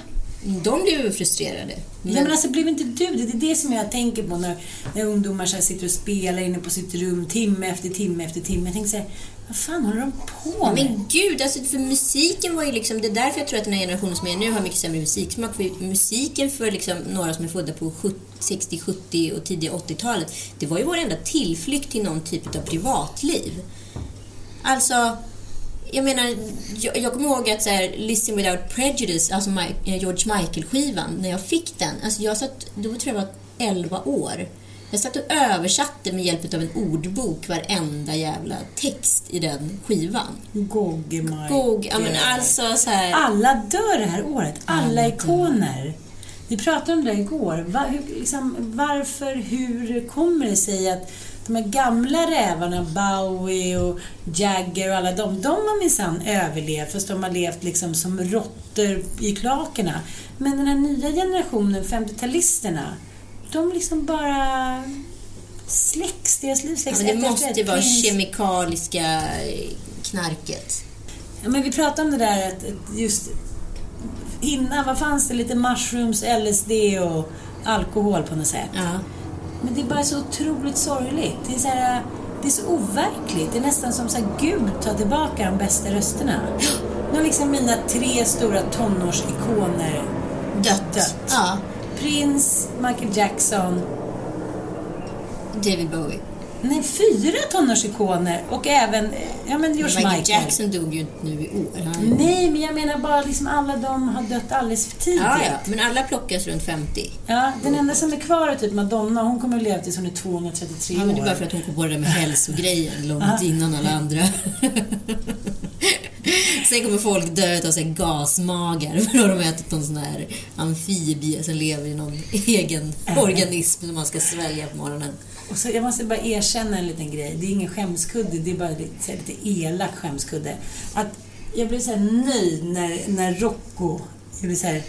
De blev ju frustrerade. Ja, men alltså blev inte du det? Det är det som jag tänker på när, när ungdomar så sitter och spelar inne på sitt rum timme efter timme efter timme. Jag tänker så här, vad fan håller de på med? Men gud, alltså för musiken var ju liksom, det är därför jag tror att den här generationen som är nu har mycket sämre musiksmak. För musiken för liksom några som är födda på 70, 60, 70 och tidiga 80-talet, det var ju vår enda tillflykt till någon typ av privatliv. Alltså, jag menar, jag, jag kommer ihåg att så här, Listen Without Prejudice, alltså Mi- George Michael-skivan, när jag fick den, alltså jag satt, då tror jag var 11 år. Jag satt och översatte med hjälp av en ordbok varenda jävla text i den skivan. Goggemaj. Gog, ja men alltså så här. Alla dör det här året. Alla, Alla dör. ikoner. Vi pratade om det igår. Va, hur, liksom, varför, hur kommer det sig att de här gamla rävarna, Bowie och Jagger och alla de, de har minsann överlevt fast de har levt liksom som råttor i kloakerna. Men den här nya generationen, 50-talisterna, de liksom bara släcks, deras liv Ja, släcks men det måste ett. vara kemikaliska eh, knarket. Ja, men vi pratade om det där att att just innan, vad fanns det? Lite mushrooms, LSD och alkohol på något sätt. Ja. Men det är bara så otroligt sorgligt. Det är, så här, det är så overkligt. Det är nästan som så här, Gud tar tillbaka de bästa rösterna. Nu har liksom mina tre stora tonårsikoner Dött. dött. Ja. Prince, Michael Jackson. David Bowie. Nej, fyra tonårsikoner och även, eh, ja men George Michael Michael. Jackson dog ju inte nu i år. Han... Nej, men jag menar bara liksom alla de har dött alldeles för tidigt. Ja, ja, men alla plockas runt 50. Ja, den enda som är kvar är typ Madonna. Hon kommer att leva tills hon är 233 Ja, men det är år. bara för att hon kom på det där med (laughs) hälsogrejen långt innan alla andra. (laughs) Sen kommer folk dö av gasmagar för att de har ätit någon sån här amfibie som lever i någon egen organism som man ska svälja på morgonen. Och så, jag måste bara erkänna en liten grej. Det är ingen skämskudde, det är bara lite, lite elak skämskudde. Att jag blev så här nöjd när, när Rocco, jag blev så här,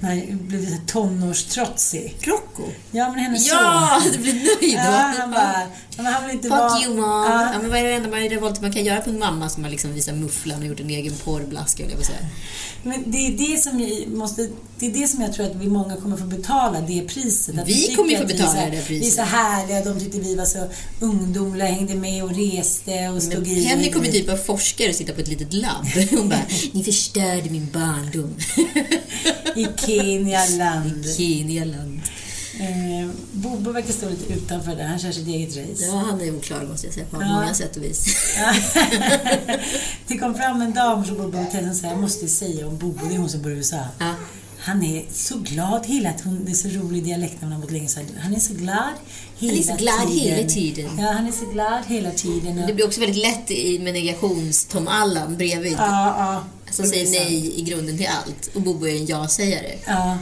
när jag blev så här tonårstrotsig. Rocco? Ja, men hennes Ja, son. du blir nöjd Ja, då? han bara, ja, han vill inte Fuck vara... you mom. Ja. Ja. men vad är det enda man, revolt man kan göra på en mamma som har liksom visat mufflan och gjort en egen porrblaska, jag på säga. Men det är det som jag måste, det är det som jag tror att vi många kommer få betala, det priset. Att Vi kommer få vi betala här- det priset. Vi är så härliga, de tyckte vi var så ungdomliga, hängde med och reste och stod i. Henry kommer typ av forskare och sitta på ett litet labb. (laughs) Hon bara, ni förstörde min barndom. (laughs) I Kenialand. Kenialand. Eh, Bobo verkar stå lite utanför där, han kör sitt eget race. Ja, han är oklar måste jag säga på Ja. många sätt och vis. (laughs) det kom fram en dam som bodde på hotellet och sa, jag måste säga om Bobo, det är hon som bor i USA. Ja. Han är så glad hela tiden. Det är så rolig dialekt när man har bott länge. Han är så glad hela är så glad tiden. hela tiden. Ja, han är så glad hela tiden. Det blir också väldigt lätt i, med negations-Tom Allan bredvid. ja, ja. Som säger nej i grunden till allt. Och Bobo är en ja-sägare. Ja.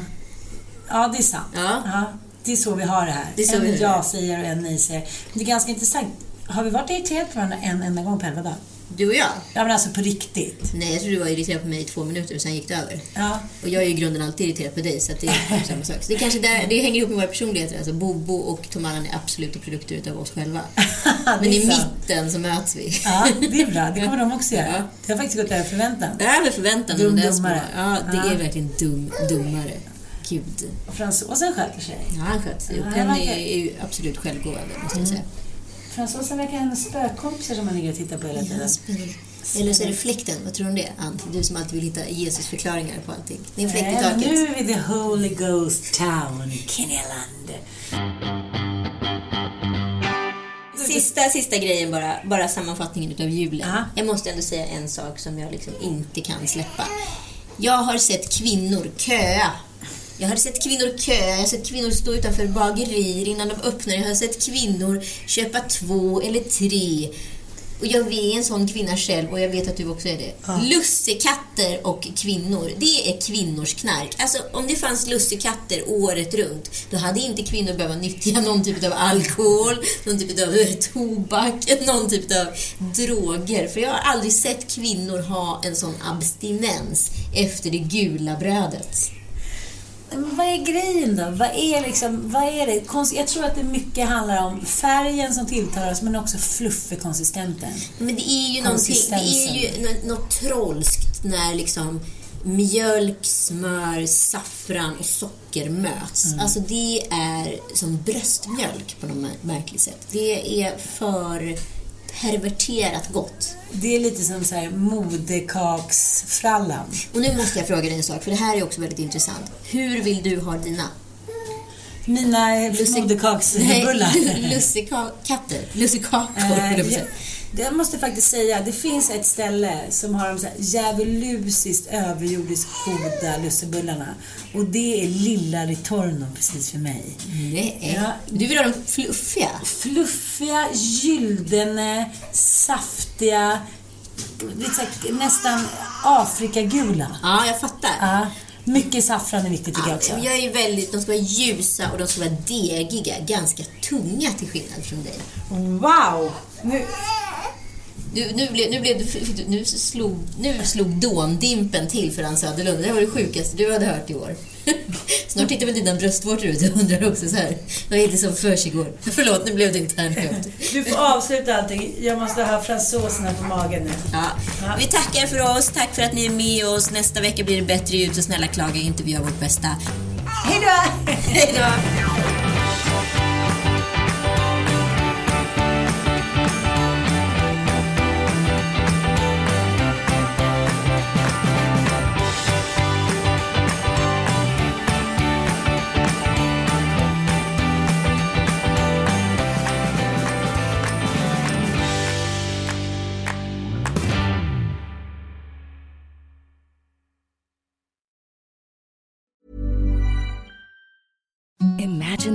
ja, det är sant. Ja. Det är så vi har det här. Det en ja-sägare och en nej-sägare. Det är ganska intressant. Har vi varit irriterade på varandra en enda gång på elva dagar? Du och jag? Ja, men alltså på riktigt. Nej, jag tror du var irriterad på mig i två minuter och sen gick det över. Ja. Och jag är i grunden alltid irriterad på dig, så det är samma (laughs) sak. Så det, är kanske där, det hänger ihop med våra personligheter. Alltså Bobo och Tom Allan är absoluta produkter utav oss själva. (laughs) Men är i sant. mitten så möts vi. Ja, det är bra. Det kommer de också göra. Ja. Det har faktiskt gått över förväntan. Det här med förväntan Dum dess dummare. Ja, det Ja. är verkligen dum, dummare. Gud. Och fransosen sköter sig. Ja, han sköter sig. Ja, han är ju absolut självgående, måste jag säga. Fransosen verkar ha hennes spökkompisar som man ligger och tittar på hela tiden. Eller så är det fläkten. Vad tror du om det, Ann? Du som alltid vill hitta Jesus-förklaringar på allting. Det är en fläkt i taket. nu är vi the Holy Ghost Town i Kenyaland. Sista, sista grejen bara, bara sammanfattningen utav julen. Ja. Jag måste ändå säga en sak som jag liksom inte kan släppa. Jag har sett kvinnor köa. Jag har sett kvinnor köa, jag har sett kvinnor stå utanför bagerier innan de öppnar. Jag har sett kvinnor köpa två eller tre. Och jag är en sån kvinna själv och jag vet att du också är det. Lussekatter och kvinnor, det är kvinnors knark. Alltså om det fanns lussekatter året runt, då hade inte kvinnor behövt nyttja någon typ av alkohol, någon typ av tobak, (laughs) någon typ av droger. För jag har aldrig sett kvinnor ha en sån abstinens efter det gula brödet. Men vad är grejen då? Vad är liksom, vad är det? Konst- Jag tror att det mycket handlar om färgen som tilltalar oss, men också fluffig-konsistenten. Men det är ju det är ju nå- något trolskt när liksom mjölk, smör, saffran och socker möts. Mm. Alltså det är som bröstmjölk på något mär- märkligt sätt. Det är för perverterat gott. Det är lite som så här modekaksfrallan. Och nu måste jag fråga dig en sak, för det här är också väldigt intressant. Hur vill du ha dina? Mina moderkaksbullar. Nej, (laughs) lussekatter. Lussekakor, Eh, jag jag, måste faktiskt säga, det finns ett ställe som har de så här djävulusiskt överjordiskt goda lussebullarna. Och det är Lilla Ritorno precis för mig. Nej. Ja. Du vill ha dem fluffiga? Fluffiga, gyldene, saftiga, här, nästan Afrikagula. Ja, jag fattar. Ja, mycket saffran är viktigt tycker jag också. Jag är väldigt, de ska vara ljusa och de ska vara degiga, ganska tunga till skillnad från dig. Wow! Nu, Nu, nu, blev, nu, blev, du- nu, slog, nu slog dåndimpen till för Ann Söderlund. Det var det sjukaste du hade hört i år. (laughs) Snart tittar väl dina bröstvårtor ut och undrar också så här. Vad är det som försiggår? (laughs) Förlåt, nu blev det internskämt. du får avsluta allting. Jag måste ha fransoserna på magen nu. Ja. Vi tackar för oss. Tack för att ni är med oss. Nästa vecka blir det bättre ljud, så snälla klaga inte. Vi gör vårt bästa. Hej då! Hej då!